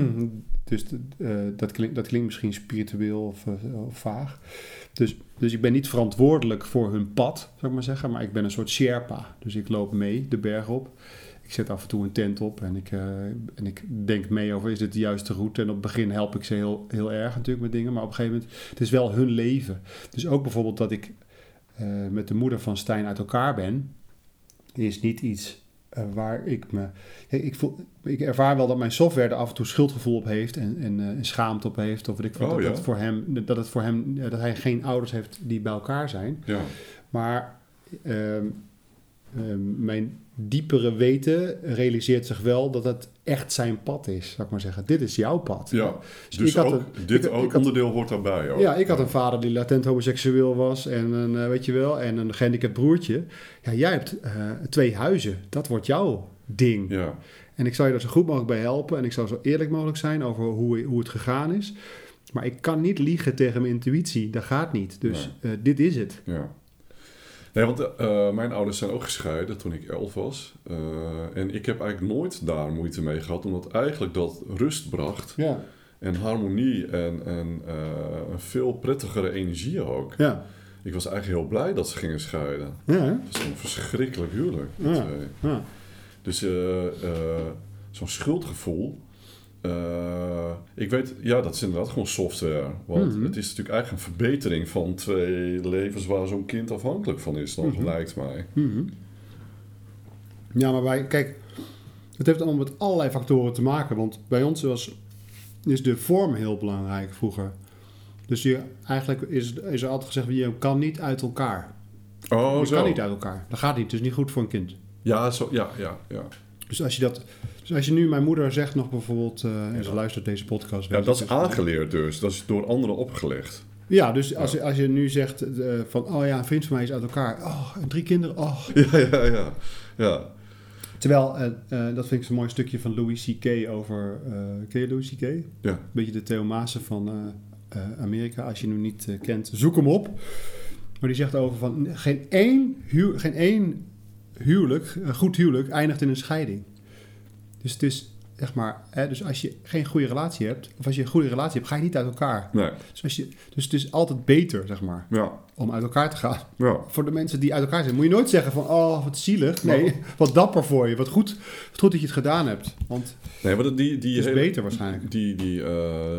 dus eh, dat, klinkt, dat klinkt misschien spiritueel of, vaag. Dus, dus ik ben niet verantwoordelijk voor hun pad, zou ik maar zeggen. Maar ik ben een soort Sherpa. Dus ik loop mee de berg op. Ik zet af en toe een tent op en ik, en ik denk mee over is dit de juiste route. En op het begin help ik ze heel, heel erg natuurlijk met dingen, maar op een gegeven moment, het is wel hun leven. Dus ook bijvoorbeeld dat ik met de moeder van Stijn uit elkaar ben, is niet iets eh, waar ik me. Ik, voel, ik ervaar wel dat mijn software er af en toe schuldgevoel op heeft en, en, en schaamte op heeft. Of wat ik Oh, dat, ja. het voor hem, dat het voor hem dat hij geen ouders heeft die bij elkaar zijn. Ja. Maar ehm, ehm, mijn diepere weten realiseert zich wel dat het echt zijn pad is, zou ik maar zeggen. Dit is jouw pad. ja. Dus Dus ik had ook, een- dit ik- ook ik had- onderdeel hoort daarbij. Ook. Ja, ik had een vader die latent homoseksueel was en een, eh, weet je wel, en een gehandicapt broertje. Ja, jij hebt eh, twee huizen. Dat wordt jouw ding. Ja. En ik zal je er zo goed mogelijk bij helpen. En ik zal zo eerlijk mogelijk zijn over hoe, hoe het gegaan is. Maar ik kan niet liegen tegen mijn intuïtie. Dat gaat niet. Dus eh, dit is het. Ja. Nee, want eh, mijn ouders zijn ook gescheiden toen ik elf was. Eh, en ik heb eigenlijk nooit daar moeite mee gehad, omdat eigenlijk dat rust bracht. Ja. En harmonie en, en eh, een veel prettigere energie ook. Ja. Ik was eigenlijk heel blij dat ze gingen scheiden. Ja. hè? Het was een verschrikkelijk huwelijk. Ja. twee. ja. Dus zo'n schuldgevoel. Eh, ik weet, ja, dat is inderdaad gewoon software. Want Mhm. het is natuurlijk eigenlijk een verbetering van twee levens waar zo'n kind afhankelijk van is, dan Mhm. lijkt mij. Mhm. Ja, maar wij, kijk, het heeft allemaal met allerlei factoren te maken. Want bij ons was, is de vorm heel belangrijk vroeger. Dus je, eigenlijk is, is er altijd gezegd, je kan niet uit elkaar. Oh, je zo. kan niet uit elkaar. Dat gaat niet. Het is niet goed voor een kind. Ja, zo, ja, ja, ja. Dus als je dat... Dus als je nu, mijn moeder zegt nog bijvoorbeeld, eh, en ze luistert deze podcast. Ja, dat is aangeleerd dus. Dat is door anderen opgelegd. Ja, dus als, Ja. Je, als je nu zegt eh, van, oh ja, een vriend van mij is uit elkaar. Oh, en drie kinderen, oh. Ja, ja, ja. ja. Terwijl, eh, dat vind ik zo'n mooi stukje van Louis C.K. over... ken je Louis C.K.? Ja. Een beetje de Theo Maassen van Amerika. Als je hem niet kent, zoek hem op. Maar die zegt over van... Geen één, huw, geen één huwelijk, een goed huwelijk, eindigt in een scheiding. Dus is, zeg maar... Hè, dus als je geen goede relatie hebt... Of als je een goede relatie hebt, ga je niet uit elkaar. Nee. Dus, als je, dus het is altijd beter, zeg maar, Ja. om uit elkaar te gaan. Ja. Voor de mensen die uit elkaar zijn. Moet je nooit zeggen van... Oh, wat zielig. Nee, wat dapper voor je. Wat goed, wat goed dat je het gedaan hebt. Want Nee, maar die, die het is hele- beter waarschijnlijk. Die, die,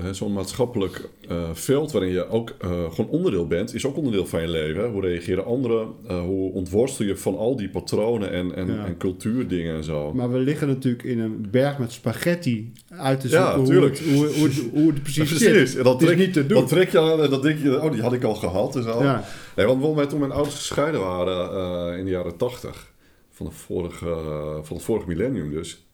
hè, zo'n maatschappelijk eh, veld waarin je ook eh, gewoon onderdeel bent, is ook onderdeel van je leven. Hè? Hoe reageren anderen? Hoe ontworstel je van al die patronen en, en, Ja. en cultuurdingen en zo? Maar we liggen natuurlijk in een berg met spaghetti uit te Ja, zoeken hoe, het, hoe, hoe, hoe het precies, Ja, zit. En is trek, niet te doen. dan trek je aan en dan denk je, oh, die had ik al gehad en zo. Ja, Nee, want bijvoorbeeld toen mijn ouders gescheiden waren eh, in de jaren tachtig, van, de vorige, van het vorige millennium dus,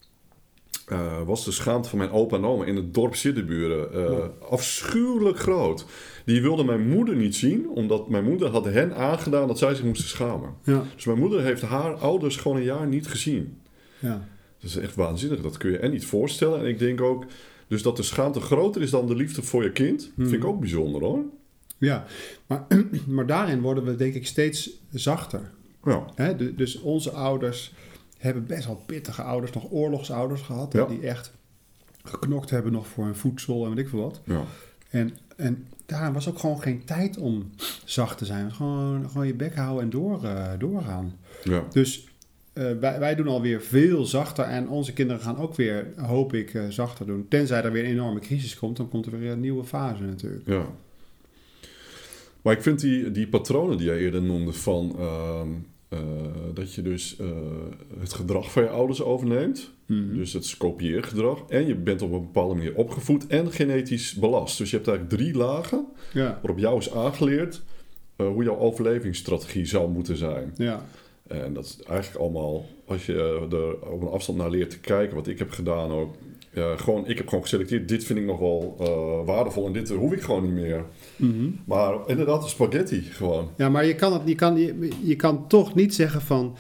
eh, was de schaamte van mijn opa en oma in het dorp Siddeburen eh, Ja. afschuwelijk groot. Die wilde mijn moeder niet zien, omdat mijn moeder had hen aangedaan dat zij zich moesten schamen. ja, Dus mijn moeder heeft haar ouders gewoon een jaar niet gezien. ja. Dat is echt waanzinnig. Dat kun je en niet voorstellen. En ik denk ook, dus dat de schaamte groter is dan de liefde voor je kind, Hmm. vind ik ook bijzonder hoor. ja. Maar, maar daarin worden we denk ik steeds zachter. Ja, Hè? Dus onze ouders hebben best wel pittige ouders, nog oorlogsouders gehad. hè, Ja. Die echt geknokt hebben nog voor hun voedsel en weet ik veel wat. ja. En, en daar was ook gewoon geen tijd om zacht te zijn. Gewoon, gewoon je bek houden en door, eh, doorgaan. ja. Dus eh, wij, wij doen alweer veel zachter en onze kinderen gaan ook weer, hoop ik, eh, zachter doen. Tenzij er weer een enorme crisis komt, dan komt er weer een nieuwe fase natuurlijk. Ja. Maar ik vind die, die patronen die jij eerder noemde van ehm, eh, dat je dus het gedrag van je ouders overneemt. Mhm. Dus het kopieergedrag. En je bent op een bepaalde manier opgevoed en genetisch belast. Dus je hebt eigenlijk drie lagen ja, waarop jou is aangeleerd hoe jouw overlevingsstrategie zou moeten zijn. ja, En dat is eigenlijk allemaal, als je eh, er op een afstand naar leert te kijken, wat ik heb gedaan ook. Gewoon, ik heb gewoon geselecteerd, dit vind ik nog wel eh, waardevol en dit hoef ik gewoon niet meer. Mhm. Maar inderdaad, de spaghetti gewoon. ja, maar je kan, het, je, kan, je, je kan toch niet zeggen van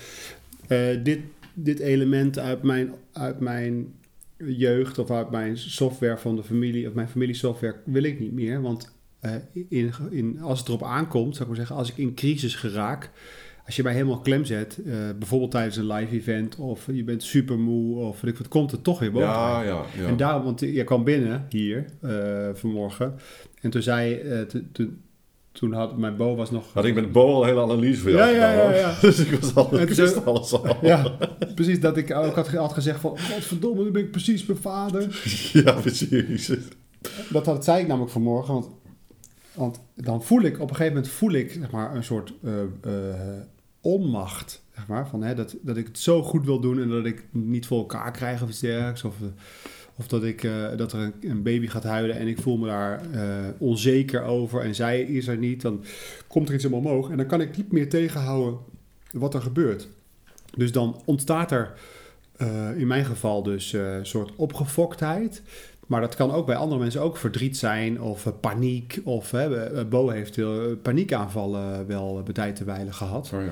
eh, dit, dit element uit mijn, uit mijn jeugd of uit mijn software van de familie of mijn familiesoftware wil ik niet meer. Want in, in, als het erop aankomt, zou ik maar zeggen, als ik in crisis geraak, als je mij helemaal klem zet, eh, bijvoorbeeld tijdens een live event of je bent super moe of weet ik wat, komt het toch weer boven. Ja, ja, ja. En daarom, want je kwam binnen hier eh, vanmorgen en toen zei, eh, toen- had mijn Bo was nog... Had ik met Bo al een hele analyse voor jou Ja, ja, ja, ja. Dus ik was al, ik wist alles al. Ja, precies dat ik ook had, had gezegd van... Godverdomme, nu ben ik precies mijn vader. Ja, precies. Dat, dat zei ik namelijk vanmorgen, want, want dan voel ik, op een gegeven moment voel ik zeg maar, een soort onmacht. Zeg maar, van, hè, dat, dat ik het zo goed wil doen en dat ik het niet voor elkaar krijg of iets dergelijks. Of, of dat, ik, eh, dat er een, baby gaat huilen en ik voel me daar eh, onzeker over en zij is er niet. Dan komt er iets me omhoog en dan kan ik niet meer tegenhouden wat er gebeurt. Dus dan ontstaat er eh, in mijn geval dus een soort opgefoktheid. Maar dat kan ook bij andere mensen ook verdriet zijn of eh, paniek. Of hè, eh, Bo heeft heel, paniekaanvallen wel bij tijd te wijlen gehad. Oh ja.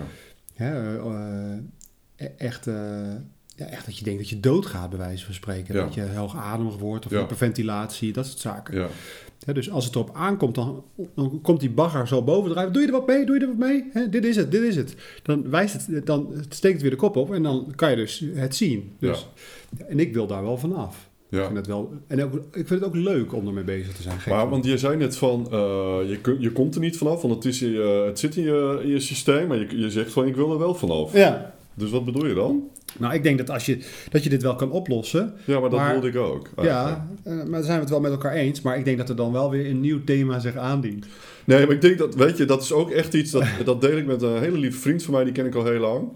Hè, eh, eh, echt, eh, ja, echt dat je denkt dat je doodgaat bij wijze van spreken. Ja. Dat je hoogademig wordt of Ja. hyperventilatie, dat soort zaken. Ja. Dus als het erop aankomt, dan, dan komt die bagger zo bovendrijven. Doe je er wat mee? Doe je er wat mee? Dit is het, dit is het. Dan, wijst het, dan steekt het weer de kop op en dan kan je dus het zien. Dus, En ik wil daar wel vanaf. Ik ja. vind het wel, en ook, ik vind het ook leuk om ermee bezig te zijn. Maar want je zei net van, eh, je, kun- je komt er niet vanaf, want het, is je, het zit in je, in je systeem. Maar je, je zegt van, ik wil er wel vanaf. Ja, Dus wat bedoel je dan? nou ik denk dat als je, dat je dit wel kan oplossen. Ja, maar dat Maar- wilde ik ook. eigenlijk. Ja, eh, maar daar zijn we het wel met elkaar eens. Maar ik denk dat er dan wel weer een nieuw thema zich aandient. Nee, maar ik denk dat, weet je, dat is ook echt iets, dat, dat deel ik met een hele lieve vriend van mij, die ken ik al heel lang.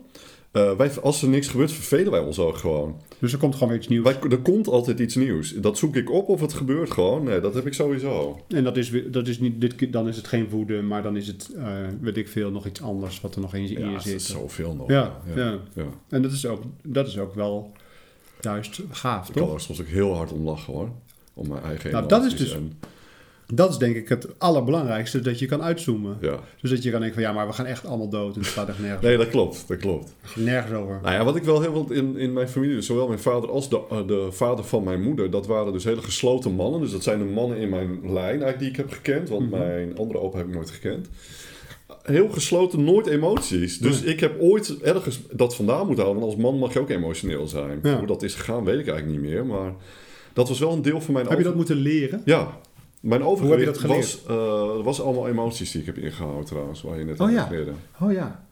Eh, wij, als er niks gebeurt, vervelen wij ons ook gewoon. Dus er komt gewoon weer iets nieuws. Wij, er komt altijd iets nieuws. Dat zoek ik op of het gebeurt gewoon. Nee, dat heb ik sowieso. En dat is, weer- dat is niet, dit, dan is het geen woede, maar dan is het, eh, weet ik veel, nog iets anders wat er nog in, in Ja, je er zit. is zoveel nog. Ja, ja. ja. ja. En dat is, ook, dat is ook wel juist gaaf, Ik kan toch? er soms ook heel hard om lachen hoor. Om mijn eigen Nou, dat is dus- en- Dat is denk ik het allerbelangrijkste, dat je kan uitzoomen. ja. Dus dat je kan denken van, ja, maar we gaan echt allemaal dood. En het gaat echt nergens, Nee, dat klopt. Dat klopt. nergens over. Nou ja, wat ik wel heel veel in, in mijn familie, dus zowel mijn vader als de, eh, de vader van mijn moeder, dat waren dus hele gesloten mannen. Dus dat zijn de mannen in mijn lijn eigenlijk die ik heb gekend, want Mhm. mijn andere opa heb ik nooit gekend. Heel gesloten, nooit emoties. Dus ik heb ooit ergens dat vandaan moeten halen, want als man mag je ook emotioneel zijn. Ja. Hoe dat is gegaan, weet ik eigenlijk niet meer, maar dat was wel een deel van mijn Heb je dat moeten leren? Ja. Mijn Hoe heb je overgewicht dat was, eh, was allemaal emoties die ik heb ingehouden trouwens, waar je net Oh aan ja. Oh ja.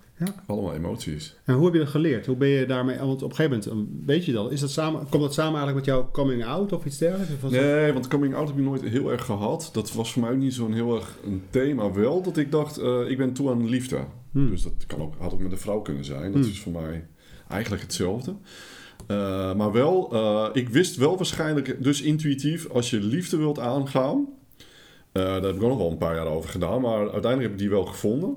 Allemaal emoties. En hoe heb je dat geleerd? Hoe ben je daarmee... Want op een gegeven moment, um, weet je dan, is dat samen, komt dat samen eigenlijk met jouw coming out of iets dergelijks? Of dat- Nee, want coming out heb ik nooit heel erg gehad. Dat was voor mij ook niet zo'n heel erg een thema. Wel dat ik dacht, eh, ik ben toe aan liefde. Hmm. Dus dat kan ook, had ook met een vrouw kunnen zijn. Dat Hmm. is voor mij eigenlijk hetzelfde. Eh, maar wel, eh, ik wist wel waarschijnlijk, dus intuïtief, als je liefde wilt aangaan. Eh, daar heb ik ook nog wel een paar jaar over gedaan, maar uiteindelijk heb ik die wel gevonden.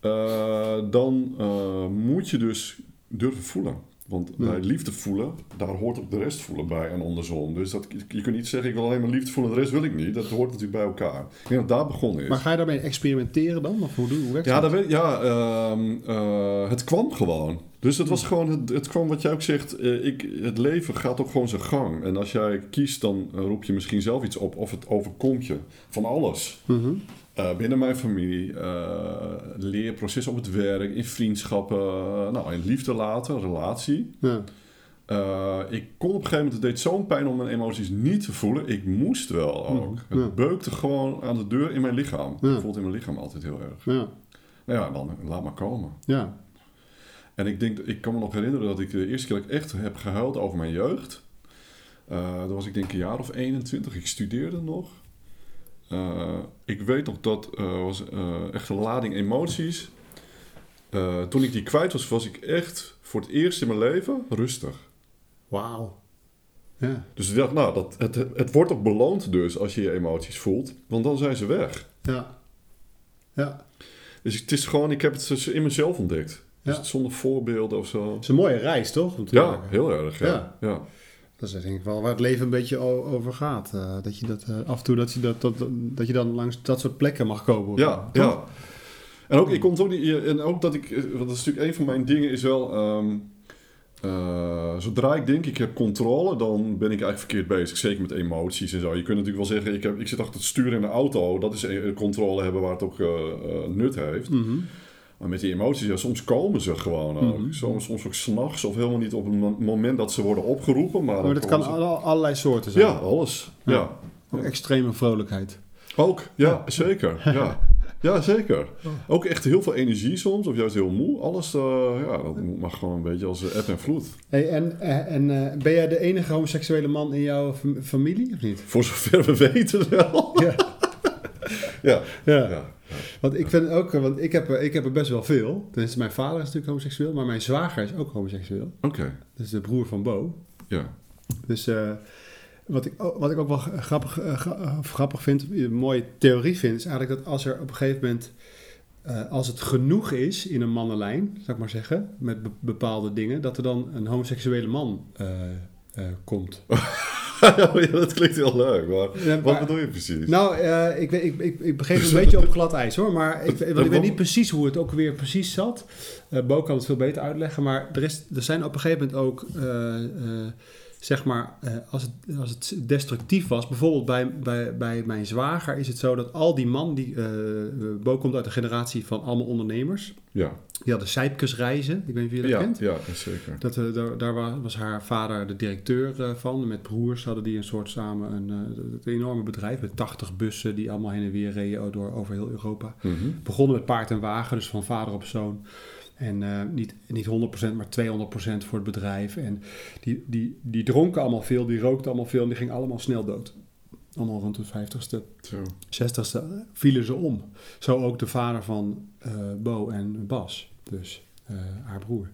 eh, dan eh, moet je dus durven voelen. Want Ja. bij liefde voelen, daar hoort ook de rest voelen bij en andersom. Dus dat, je kunt niet zeggen, ik wil alleen maar liefde voelen, de rest wil ik niet. Dat hoort natuurlijk bij elkaar. Ik denk dat daar begonnen is. Maar ga je daarmee experimenteren dan? Of hoe, doe- hoe werkt Ja, dat? weet, ja ehm, eh, het kwam gewoon. Dus het was gewoon, het, het kwam wat jij ook zegt, eh, ik, het leven gaat ook gewoon zijn gang. En als jij kiest, dan roep je misschien zelf iets op of het overkomt je. Van alles. Mhm. Eh, binnen mijn familie, eh leerproces op het werk, in vriendschappen, nou, in liefde later, relatie. Ja. Ik kon op een gegeven moment, het deed zo'n pijn om mijn emoties niet te voelen. Ik moest wel ook. Ja. Het beukte gewoon aan de deur in mijn lichaam. Ja. Ik voelde in mijn lichaam altijd heel erg. Ja. Nou ja, dan laat maar komen. Ja. En ik denk, ik kan me nog herinneren dat ik de eerste keer dat ik echt heb gehuild over mijn jeugd. Uh, dat was ik denk een jaar of 21. Ik studeerde nog. Uh, ik weet nog dat uh, was echt een lading emoties. Toen ik die kwijt was, was ik echt voor het eerst in mijn leven rustig. Wauw. Ja. Dus ik dacht, nou, dat, het, het wordt ook beloond dus als je je emoties voelt. Want dan zijn ze weg. Ja. Ja. Dus het is gewoon, ik heb het in mezelf ontdekt. Dus Ja. zonder voorbeelden of zo. Het is een mooie reis, toch? Ja, heel erg. Ja. Ja. ja. Dat is denk ik wel waar het leven een beetje over gaat. Eh, dat je dat eh, af en toe dat je, dat, dat, dat je dan langs dat soort plekken mag komen. Ja, toch? ja. En ook, ik kom niet, en ook dat ik, want dat is natuurlijk een van mijn dingen is wel, ehm, eh, zodra ik denk ik heb controle, dan ben ik eigenlijk verkeerd bezig. Zeker met emoties en zo. Je kunt natuurlijk wel zeggen, ik, heb, ik zit achter het stuur in een auto, dat is controle hebben waar het ook eh, eh, nut heeft. Mhm. Maar met die emoties, ja, soms komen ze gewoon ook. Mhm. soms, soms ook s'nachts of helemaal niet op het mo- moment dat ze worden opgeroepen. Maar, dat kan ze- allerlei soorten zijn. Ja, alles. Ja. Ja. Ook extreme vrolijkheid. Ook, ja, zeker. Ja. Ja, zeker. Ook echt heel veel energie soms, of juist heel moe. Alles, uh, ja, dat mag gewoon een beetje als eb en vloed. Hey, en en uh, ben jij de enige homoseksuele man in jouw familie, of niet? Voor zover we weten wel. Ja. ja. ja. Want ik vind ook, want ik heb, ik heb er best wel veel. Dus mijn vader is natuurlijk homoseksueel, maar mijn zwager is ook homoseksueel. Oké. Okay. Is de broer van Bo. Ja. Dus uh, wat, ik, wat ik ook wel grappig, uh, grappig vind, een mooie theorie vind, is eigenlijk dat als er op een gegeven moment, uh, als het genoeg is in een mannenlijn, zou ik maar zeggen, met be bepaalde dingen, dat er dan een homoseksuele man komt. ja, dat klinkt heel leuk, maar, wat bedoel je precies? Nou, uh, ik, ik, ik, ik begreep een beetje op glad ijs hoor, maar ik, ik weet niet precies hoe het ook weer precies zat. Uh, Bo kan het veel beter uitleggen, maar er, is, er zijn op een gegeven moment ook... Uh, zeg maar, als, het, als het destructief was, bijvoorbeeld bij, bij, bij mijn zwager is het zo dat al die man, die, Bo komt uit een generatie van allemaal ondernemers. Ja. Die hadden Zijpkesreizen, ik weet niet of je dat ja, kent. Ja, zeker. Dat, uh, daar, daar was haar vader de directeur van. Met broers hadden die een soort samen een, een enorme bedrijf met 80 bussen die allemaal heen en weer reden door, over heel Europa. Mm -hmm. Begonnen met paard en wagen, dus van vader op zoon. En uh, niet, niet 100%, maar 200% voor het bedrijf. En die, die, die dronken allemaal veel, die rookten allemaal veel en die gingen allemaal snel dood. Allemaal rond de 50ste, Zo. 60ste vielen ze om. Zo ook de vader van uh, Bo en Bas, dus uh, haar broer.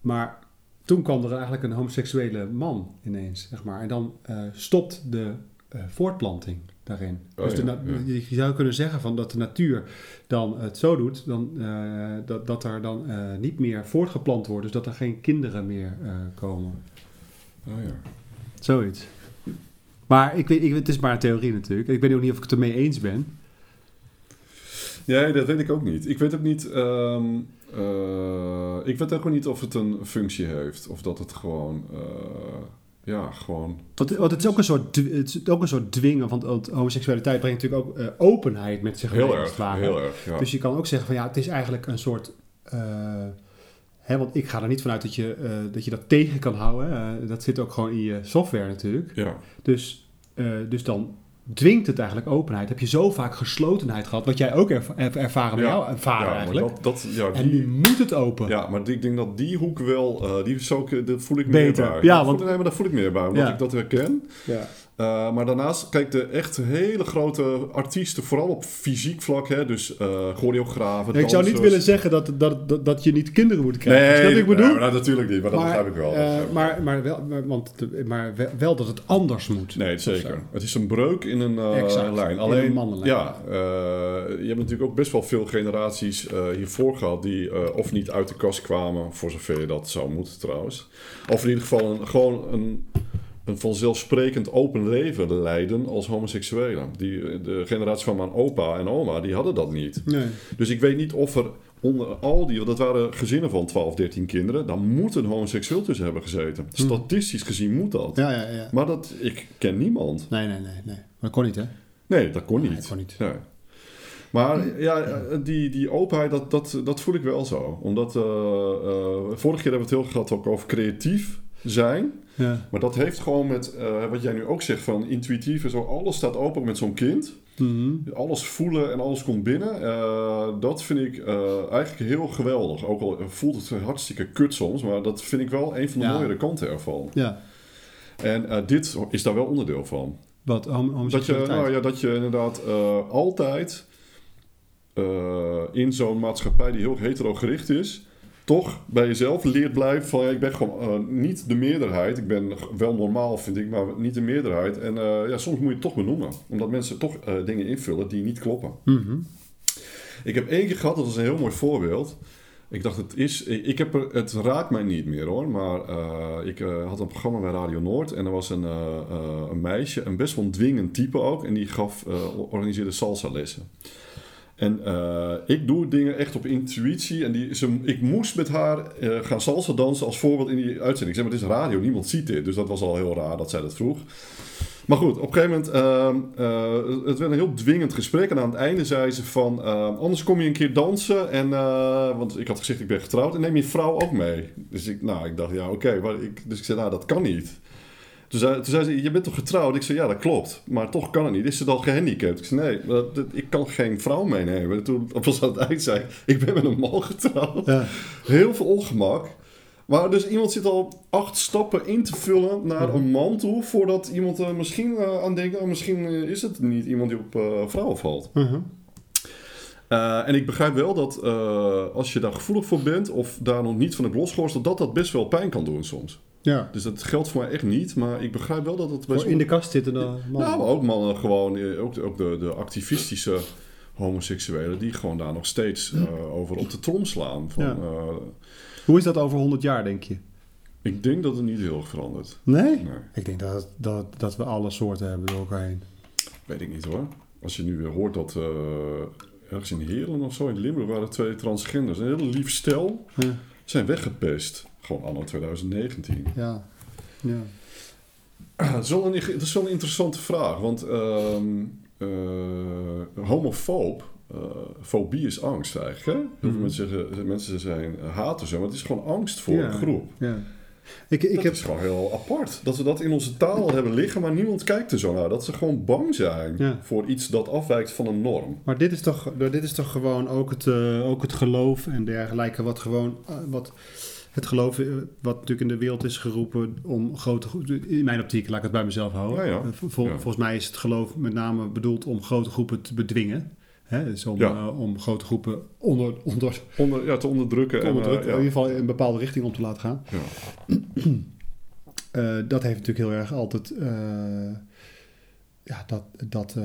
Maar toen kwam er eigenlijk een homoseksuele man ineens, zeg maar. En dan stopt de voortplanting daarin. Oh, dus de ja, ja. je zou kunnen zeggen van dat de natuur dan het zo doet, dan, dat, dat er dan niet meer voortgeplant wordt. Dus dat er geen kinderen meer komen. Oh ja. Zoiets. Maar ik weet, ik, het is maar een theorie natuurlijk. Ik weet ook niet of ik het ermee eens ben. Nee, dat weet ik ook niet. Ik weet ook niet. Um, ik weet ook niet of het een functie heeft. Of dat het gewoon ja, gewoon. Want, want het is ook een soort, het is ook een soort dwingen, want, want homoseksualiteit brengt natuurlijk ook uh, openheid met zich mee. Heel erg, heel erg. Ja. Dus je kan ook zeggen van ja, het is eigenlijk een soort. Hè, want ik ga er niet vanuit dat je, uh, dat je dat tegen kan houden. dat zit ook gewoon in je software natuurlijk. Ja. Dus, dus dan dwingt het eigenlijk openheid. Heb je zo vaak geslotenheid gehad, wat jij ook erv ervaren bij ja. jou vader ja, eigenlijk. Dat, dat, ja, en nu moet het open. Ja, maar ik denk dat die hoek wel, die is ook, dat voel ik Beter. meer bij. Ja, want, voel, nee, maar dat voel ik meer bij, omdat ik dat herken. Ja. Uh, maar daarnaast, kijk, de echt hele grote artiesten, vooral op fysiek vlak, hè, dus uh, choreografen, Ik zou niet willen zeggen dat, dat, dat, dat je niet kinderen moet krijgen. Nee, dat ik bedoel? nou, natuurlijk niet, maar dat begrijp ik wel. Uh, maar, maar, wel, maar, want, maar wel dat het anders moet. Nee, zeker. Het is een breuk in een uh, lijn. Alleen, in een ja, je hebt natuurlijk ook best wel veel generaties hiervoor gehad die of niet uit de kast kwamen, voor zover je dat zou moeten trouwens. Of in ieder geval een, gewoon een een vanzelfsprekend open leven leiden als homoseksuelen. Die, de generatie van mijn opa en oma, die hadden dat niet. Nee. Dus ik weet niet of er onder al die, dat waren gezinnen van 12, 13 kinderen, dan moet een homoseksueel tussen hebben gezeten. Hm. Statistisch gezien moet dat. Ja, ja, ja. Maar dat, ik ken niemand. Nee, nee, nee. nee. Maar dat kon niet, hè? Nee, dat kon niet. Nee, dat kon niet. Nee. Maar ja, die, die openheid, dat, dat, dat voel ik wel zo. Omdat, uh, uh, vorige keer hebben we het heel gehad ook over creatief zijn. Ja. Maar dat heeft gewoon met, uh, wat jij nu ook zegt, van intuïtief en zo. Alles staat open met zo'n kind. Mm -hmm. Alles voelen en alles komt binnen. Uh, dat vind ik uh, eigenlijk heel geweldig. Ook al voelt het hartstikke kut soms. Maar dat vind ik wel een van de Ja. mooiere kanten ervan. Ja. En dit is daar wel onderdeel van. Wat, Dat je, nou ja, dat je inderdaad altijd in zo'n maatschappij die heel hetero-gericht is, toch bij jezelf leert blijven van ja, ik ben gewoon uh, niet de meerderheid. Ik ben wel normaal, vind ik, maar niet de meerderheid. En uh, ja, soms moet je het toch benoemen, omdat mensen toch dingen invullen die niet kloppen. Mm -hmm. Ik heb één keer gehad, dat was een heel mooi voorbeeld. Ik dacht, het is. Ik heb er, het raakt mij niet meer hoor. Maar ik had een programma bij Radio Noord. En er was een, een meisje, een best wel dwingend type ook. En die gaf, organiseerde salsa lessen. En ik doe dingen echt op intuïtie. En die, ze, ik moest met haar gaan salsa dansen als voorbeeld in die uitzending. Ik zeg, maar het is radio, niemand ziet dit. Dus dat was al heel raar dat zij dat vroeg. Maar goed, op een gegeven moment, uh, uh, het werd een heel dwingend gesprek. En aan het einde zei ze van, uh, anders kom je een keer dansen. En, want ik had gezegd, ik ben getrouwd. En neem je vrouw ook mee. Dus ik, nou, ik dacht, ja, oké. Okay, dus ik zei, nou, dat kan niet. Toen zei, toen zei ze, je bent toch getrouwd? Ik zei, ja, dat klopt. Maar toch kan het niet. Is ze dan gehandicapt? Ik zei, nee, dat, dat- ik kan geen vrouw meenemen. En toen was aan het eind zei ik, ik ben met een man getrouwd. Ja. Heel veel ongemak. Maar dus iemand zit al acht stappen in te vullen naar een man toe... voordat iemand er misschien eh, aan denkt... oh, misschien eh, is het niet iemand die op eh, vrouwen valt. Uh-huh. Eh, en ik begrijp wel dat eh, als je daar gevoelig voor bent... of daar nog niet van hebt losgeworsteld... dat dat best wel pijn kan doen soms. Ja. Dus dat geldt voor mij echt niet. Maar ik begrijp wel dat het best in de kast zitten dan man. Nou, ook mannen gewoon... eh, ook, de- ook de, de activistische homoseksuelen... die gewoon daar nog steeds eh, over op de trom slaan. Van, Ja. eh, Hoe is dat over 100 jaar, denk je? ik denk dat het niet heel erg verandert. Nee? Nee, Ik denk dat, dat, dat we alle soorten hebben door elkaar heen. weet ik niet hoor. Als je nu weer hoort dat... ergens in Heerlen of zo, in Limburg... waren twee transgenders. Een hele lief stel... Ja. zijn weggepest. Gewoon anno 2019. Ja. ja. Dat is wel een, dat is wel een interessante vraag. Want eh, homofoob, eh, fobie is angst eigenlijk. Hè? Heel veel Mhm. mensen, zeggen, mensen zijn haten zo, maar het is gewoon angst voor Ja. een groep. ja. Ik, ik dat heb... is gewoon heel apart. Dat we dat in onze taal hebben liggen, maar niemand kijkt er zo naar. Dat ze gewoon bang zijn Ja. voor iets dat afwijkt van een norm. Maar dit is toch, dit is toch gewoon ook het, eh, ook het geloof en dergelijke, wat gewoon, eh, wat het geloof, eh, wat natuurlijk in de wereld is geroepen om grote, gro- in mijn optiek, laat ik het bij mezelf houden. Ja, ja. Eh, vol- Ja. Volgens mij is het geloof met name bedoeld om grote groepen te bedwingen. Hè? Dus om, eh, om grote groepen onder, onder, Onder, ja, te onderdrukken. te en, in ieder geval in een bepaalde richting om te laten gaan. Ja. Dat heeft natuurlijk heel erg altijd ja, dat, dat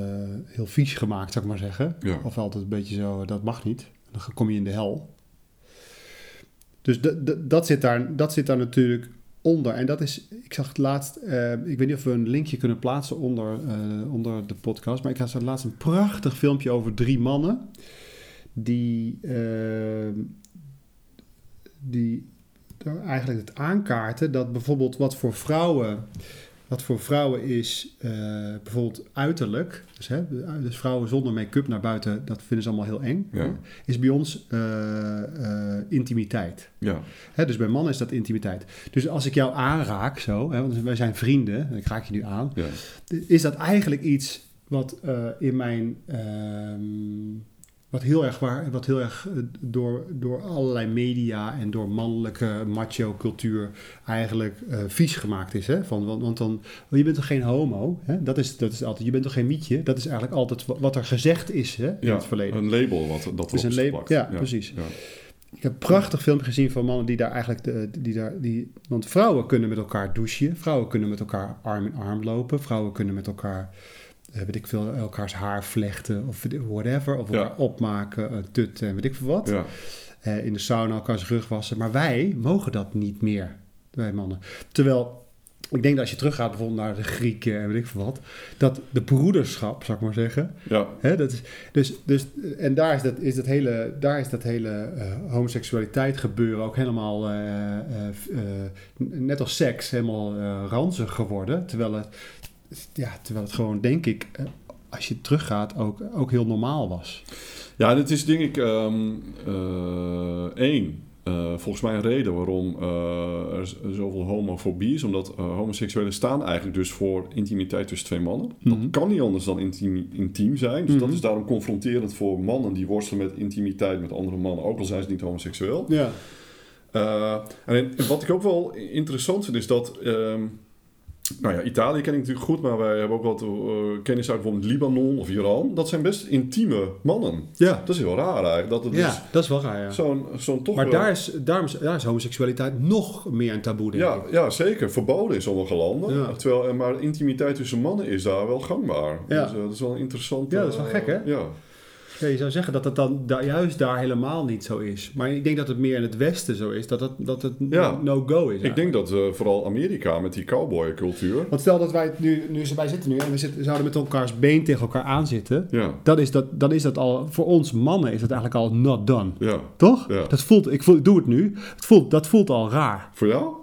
heel vies gemaakt, zou ik maar zeggen. Of altijd een beetje zo, dat mag niet. Dan kom je in de hel. Dus dat, zit daar, dat zit daar natuurlijk onder. En dat is, ik zag het laatst, eh, ik weet niet of we een linkje kunnen plaatsen onder, eh, onder de podcast. Maar ik had laatst een prachtig filmpje over drie mannen. Die, eh, die eigenlijk het aankaarten dat bijvoorbeeld wat voor vrouwen, wat voor vrouwen is eh, bijvoorbeeld uiterlijk, dus, hè, dus vrouwen zonder make-up naar buiten, dat vinden ze allemaal heel eng, Ja. is bij ons eh, eh, intimiteit. Ja. Hè, dus bij mannen is dat intimiteit. Dus als ik jou aanraak zo, hè, want wij zijn vrienden, en ik raak je nu aan, Ja. is dat eigenlijk iets wat in mijn. Wat heel erg waar, wat heel erg eh, door, door allerlei media en door mannelijke macho cultuur eigenlijk eh, vies gemaakt is. Hè? Van, want, want dan, je bent toch geen homo? Hè? Dat, is, dat is altijd, je bent toch geen mietje? Dat is eigenlijk altijd wa- wat er gezegd is hè, in Ja, het verleden. Een label wat dat is wordt een label, ja, precies. Ja. Ik heb een prachtig filmpje gezien van mannen die daar eigenlijk... De, die daar, die, want vrouwen kunnen met elkaar douchen. Vrouwen kunnen met elkaar arm in arm lopen. Vrouwen kunnen met elkaar, weet ik veel, elkaars haar vlechten of whatever. Of Ja. elkaar opmaken, eh, tutten en weet ik veel wat. Ja. Eh, in de sauna elkaars rug wassen. Maar wij mogen dat niet meer, wij mannen. Terwijl... Ik denk dat als je teruggaat bijvoorbeeld naar de Grieken en weet ik veel wat, dat de broederschap, zou ik maar zeggen, Ja. Hè, dat is, dus, dus, en daar is dat, is dat hele, daar is dat hele eh, homoseksualiteit gebeuren ook helemaal, eh, eh, eh, net als seks, helemaal eh, ranzig geworden. Terwijl het, ja, terwijl het gewoon, denk ik, eh, als je teruggaat, ook, ook heel normaal was. Ja, het is denk ik eh, één. eh, volgens mij een reden waarom eh, er zoveel homofobie is. Omdat homoseksuelen staan eigenlijk dus voor intimiteit tussen twee mannen. Mhm. Dat kan niet anders dan intiem, intiem zijn. Dus dat Mhm. is daarom confronterend voor mannen die worstelen met intimiteit met andere mannen. Ook al zijn ze niet homoseksueel. Ja. En wat ik ook wel interessant vind is dat... ehm, nou ja, Italië ken ik natuurlijk goed, maar wij hebben ook wat eh, kennis uit bijvoorbeeld Libanon of Iran. Dat zijn best intieme mannen. Ja. Dat is heel raar eigenlijk. Dat het dus ja, dat is wel raar, ja. zo'n zo'n toch Maar daar is, daarom is, daar is homoseksualiteit nog meer een taboe, denk ja, ik. ja, zeker. Verboden in sommige landen. Ja. Terwijl, eh, maar intimiteit tussen mannen is daar wel gangbaar. Ja. Dus, eh, dat is wel interessant. Ja, dat is wel gek, hè? Ja. Ja, je zou zeggen dat het dan da- juist daar helemaal niet zo is. Maar ik denk dat het meer in het Westen zo is, dat het, dat het Ja. no-go is. Ik denk dat eh, vooral Amerika met die cowboy-cultuur... Want stel dat wij nu, nu wij zitten nu en we zitten, zouden met elkaars been tegen elkaar aanzitten. Ja, Dan is, dat, dan is dat al, voor ons mannen is dat eigenlijk al not done. ja. Toch? Ja. Dat voelt, ik, voel, ik doe het nu. Het voelt, dat voelt al raar. Voor jou?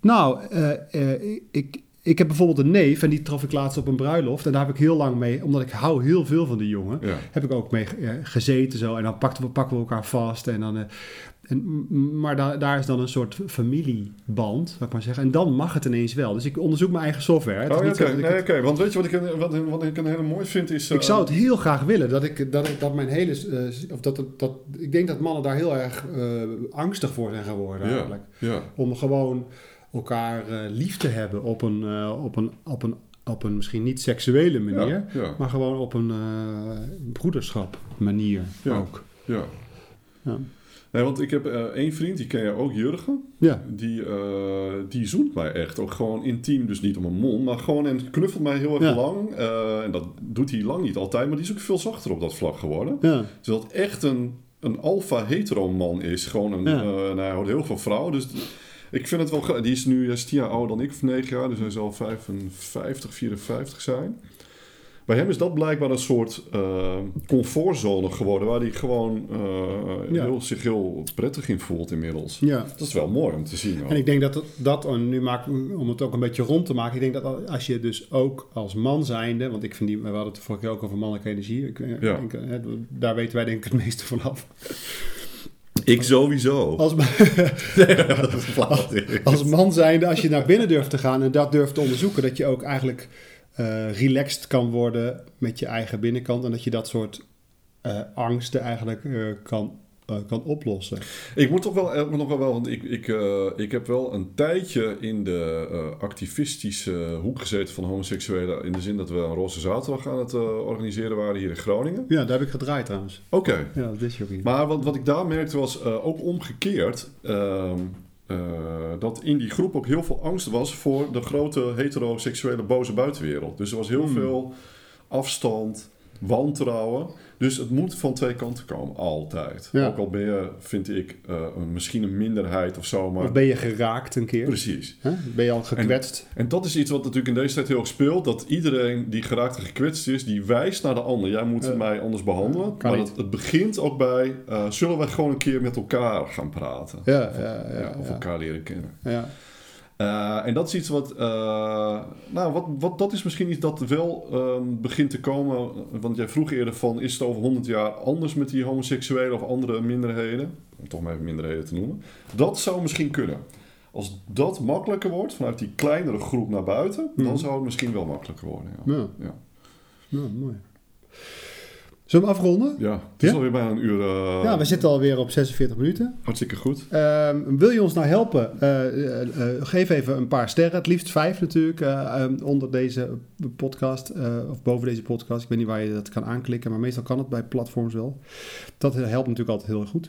Nou, eh, eh, ik, ik heb bijvoorbeeld een neef en die trof ik laatst op een bruiloft. En daar heb ik heel lang mee, omdat ik hou heel veel van die jongen, Ja. heb ik ook mee eh, gezeten zo. En dan pakten we, pakken we elkaar vast en dan... eh, en, maar da- daar is dan een soort familieband, zou ik maar zeggen. En dan mag het ineens wel. Dus ik onderzoek mijn eigen software. Oh, oké. Nee. Want weet je wat ik, een- wat, wat ik een hele mooi vind is... Ik eh, zou het heel graag willen dat ik dat, ik, dat mijn hele. of dat, dat, ik denk dat mannen daar heel erg angstig voor zijn geworden. Ja, Eigenlijk. ja. Om gewoon elkaar eh, lief te hebben op een, eh, op, een, op, een, op een misschien niet seksuele manier. Ja, ja, Maar gewoon op een eh, broederschap manier Ja. ook. ja. Nee, want ik heb eh, één vriend, die ken je ook, Jurgen. Ja. Die, eh, die zoent mij echt. Ook gewoon intiem, dus niet om een mond. Maar gewoon en knuffelt mij heel erg lang. En dat doet hij lang niet altijd. Maar die is ook veel zachter op dat vlak geworden. Ja. Terwijl het echt een, een alfa-hetero man is. Gewoon een, Ja. en hij houdt heel veel vrouwen. Dus ik vind het wel... ge- Die is nu is tien jaar ouder dan ik, of negen jaar. Dus hij zal 55, 54 zijn. Bij hem is dat blijkbaar een soort eh, comfortzone geworden. Waar hij gewoon eh, Ja. heel, zich heel prettig in voelt inmiddels. ja. Dat is wel mooi om te zien. hoor. En ik denk dat dat, dat en nu maak, om het ook een beetje rond te maken, ik denk dat als je dus ook als man zijnde, want ik vind die, we hadden het vorige keer ook over mannelijke energie, ik, eh, Ja. denk, daar weten wij denk ik het meeste van af. Ik sowieso. Als, als man zijnde, als je naar binnen durft te gaan en dat durft te onderzoeken, dat je ook eigenlijk eh, relaxed kan worden met je eigen binnenkant en dat je dat soort eh, angsten eigenlijk eh, kan, kan oplossen. Ik moet toch wel, eh, nog wel, want ik, ik, eh, ik heb wel een tijdje in de eh, activistische hoek gezeten van homoseksuelen. In de zin dat we een Roze Zaterdag aan het eh, organiseren waren hier in Groningen. Ja, daar heb ik gedraaid trouwens. Oké. Ja, dat is ook niet. Maar wat, wat ik daar merkte was eh, ook omgekeerd. ehm, eh, dat in die groep ook heel veel angst was voor de grote heteroseksuele boze buitenwereld. Dus er was heel Hmm. veel afstand, wantrouwen. Dus het moet van twee kanten komen, altijd. Ja. Ook al ben je, vind ik, eh, een- misschien een minderheid of zo. Maar Of ben je geraakt een keer? Precies. Ben je al gekwetst? En dat is iets wat natuurlijk in deze tijd heel erg speelt. Dat iedereen die geraakt en gekwetst is, die wijst naar de ander. Jij moet mij anders behandelen. Maar het, het begint ook bij, eh, zullen we gewoon een keer met elkaar gaan praten? Ja, ja, ja. Ja, of elkaar leren kennen. Ja. Eh, en dat is iets wat, eh, nou, wat, wat, dat is misschien iets dat wel ehm, begint te komen. Want jij vroeg eerder van, is het over 100 jaar anders met die homoseksuelen of andere minderheden? Om toch maar even minderheden te noemen. Dat zou misschien kunnen. Als dat makkelijker wordt, vanuit die kleinere groep naar buiten, Mhm. dan zou het misschien wel makkelijker worden. Ja, Ja. ja. Ja, mooi. Zullen we hem afronden? ja het is Ja? alweer bijna een uur. eh, ja, we zitten alweer op 46 minuten. Hartstikke goed. Ehm, wil je ons nou helpen? Eh, eh, geef even een paar sterren, het liefst vijf natuurlijk, eh, ehm, onder deze podcast of boven deze podcast. Ik weet niet waar je dat kan aanklikken, maar meestal kan het bij platforms wel. Dat helpt natuurlijk altijd heel erg goed.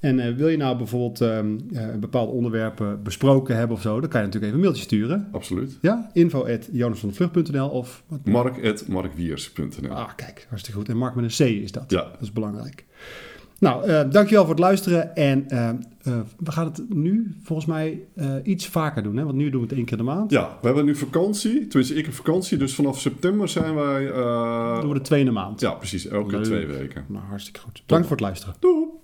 En wil je nou bijvoorbeeld ehm, eh, bepaalde onderwerpen besproken hebben of zo, dan kan je natuurlijk even een mailtje sturen. Absoluut. Ja, info at of... Mark.markwiers.nl ah, kijk, hartstikke goed. En Mark met een C is dat. Ja. Dat is belangrijk. Nou, eh, dankjewel voor het luisteren. En eh, eh, we gaan het nu volgens mij iets vaker doen. Hè? Want nu doen we het één keer de maand. Ja, we hebben nu vakantie. Tenminste, ik heb vakantie. Dus vanaf september zijn wij... doen we de tweede maand. Ja, precies. Elke Leuk. twee weken. Nou, hartstikke goed. Bedankt voor het luisteren. Doei!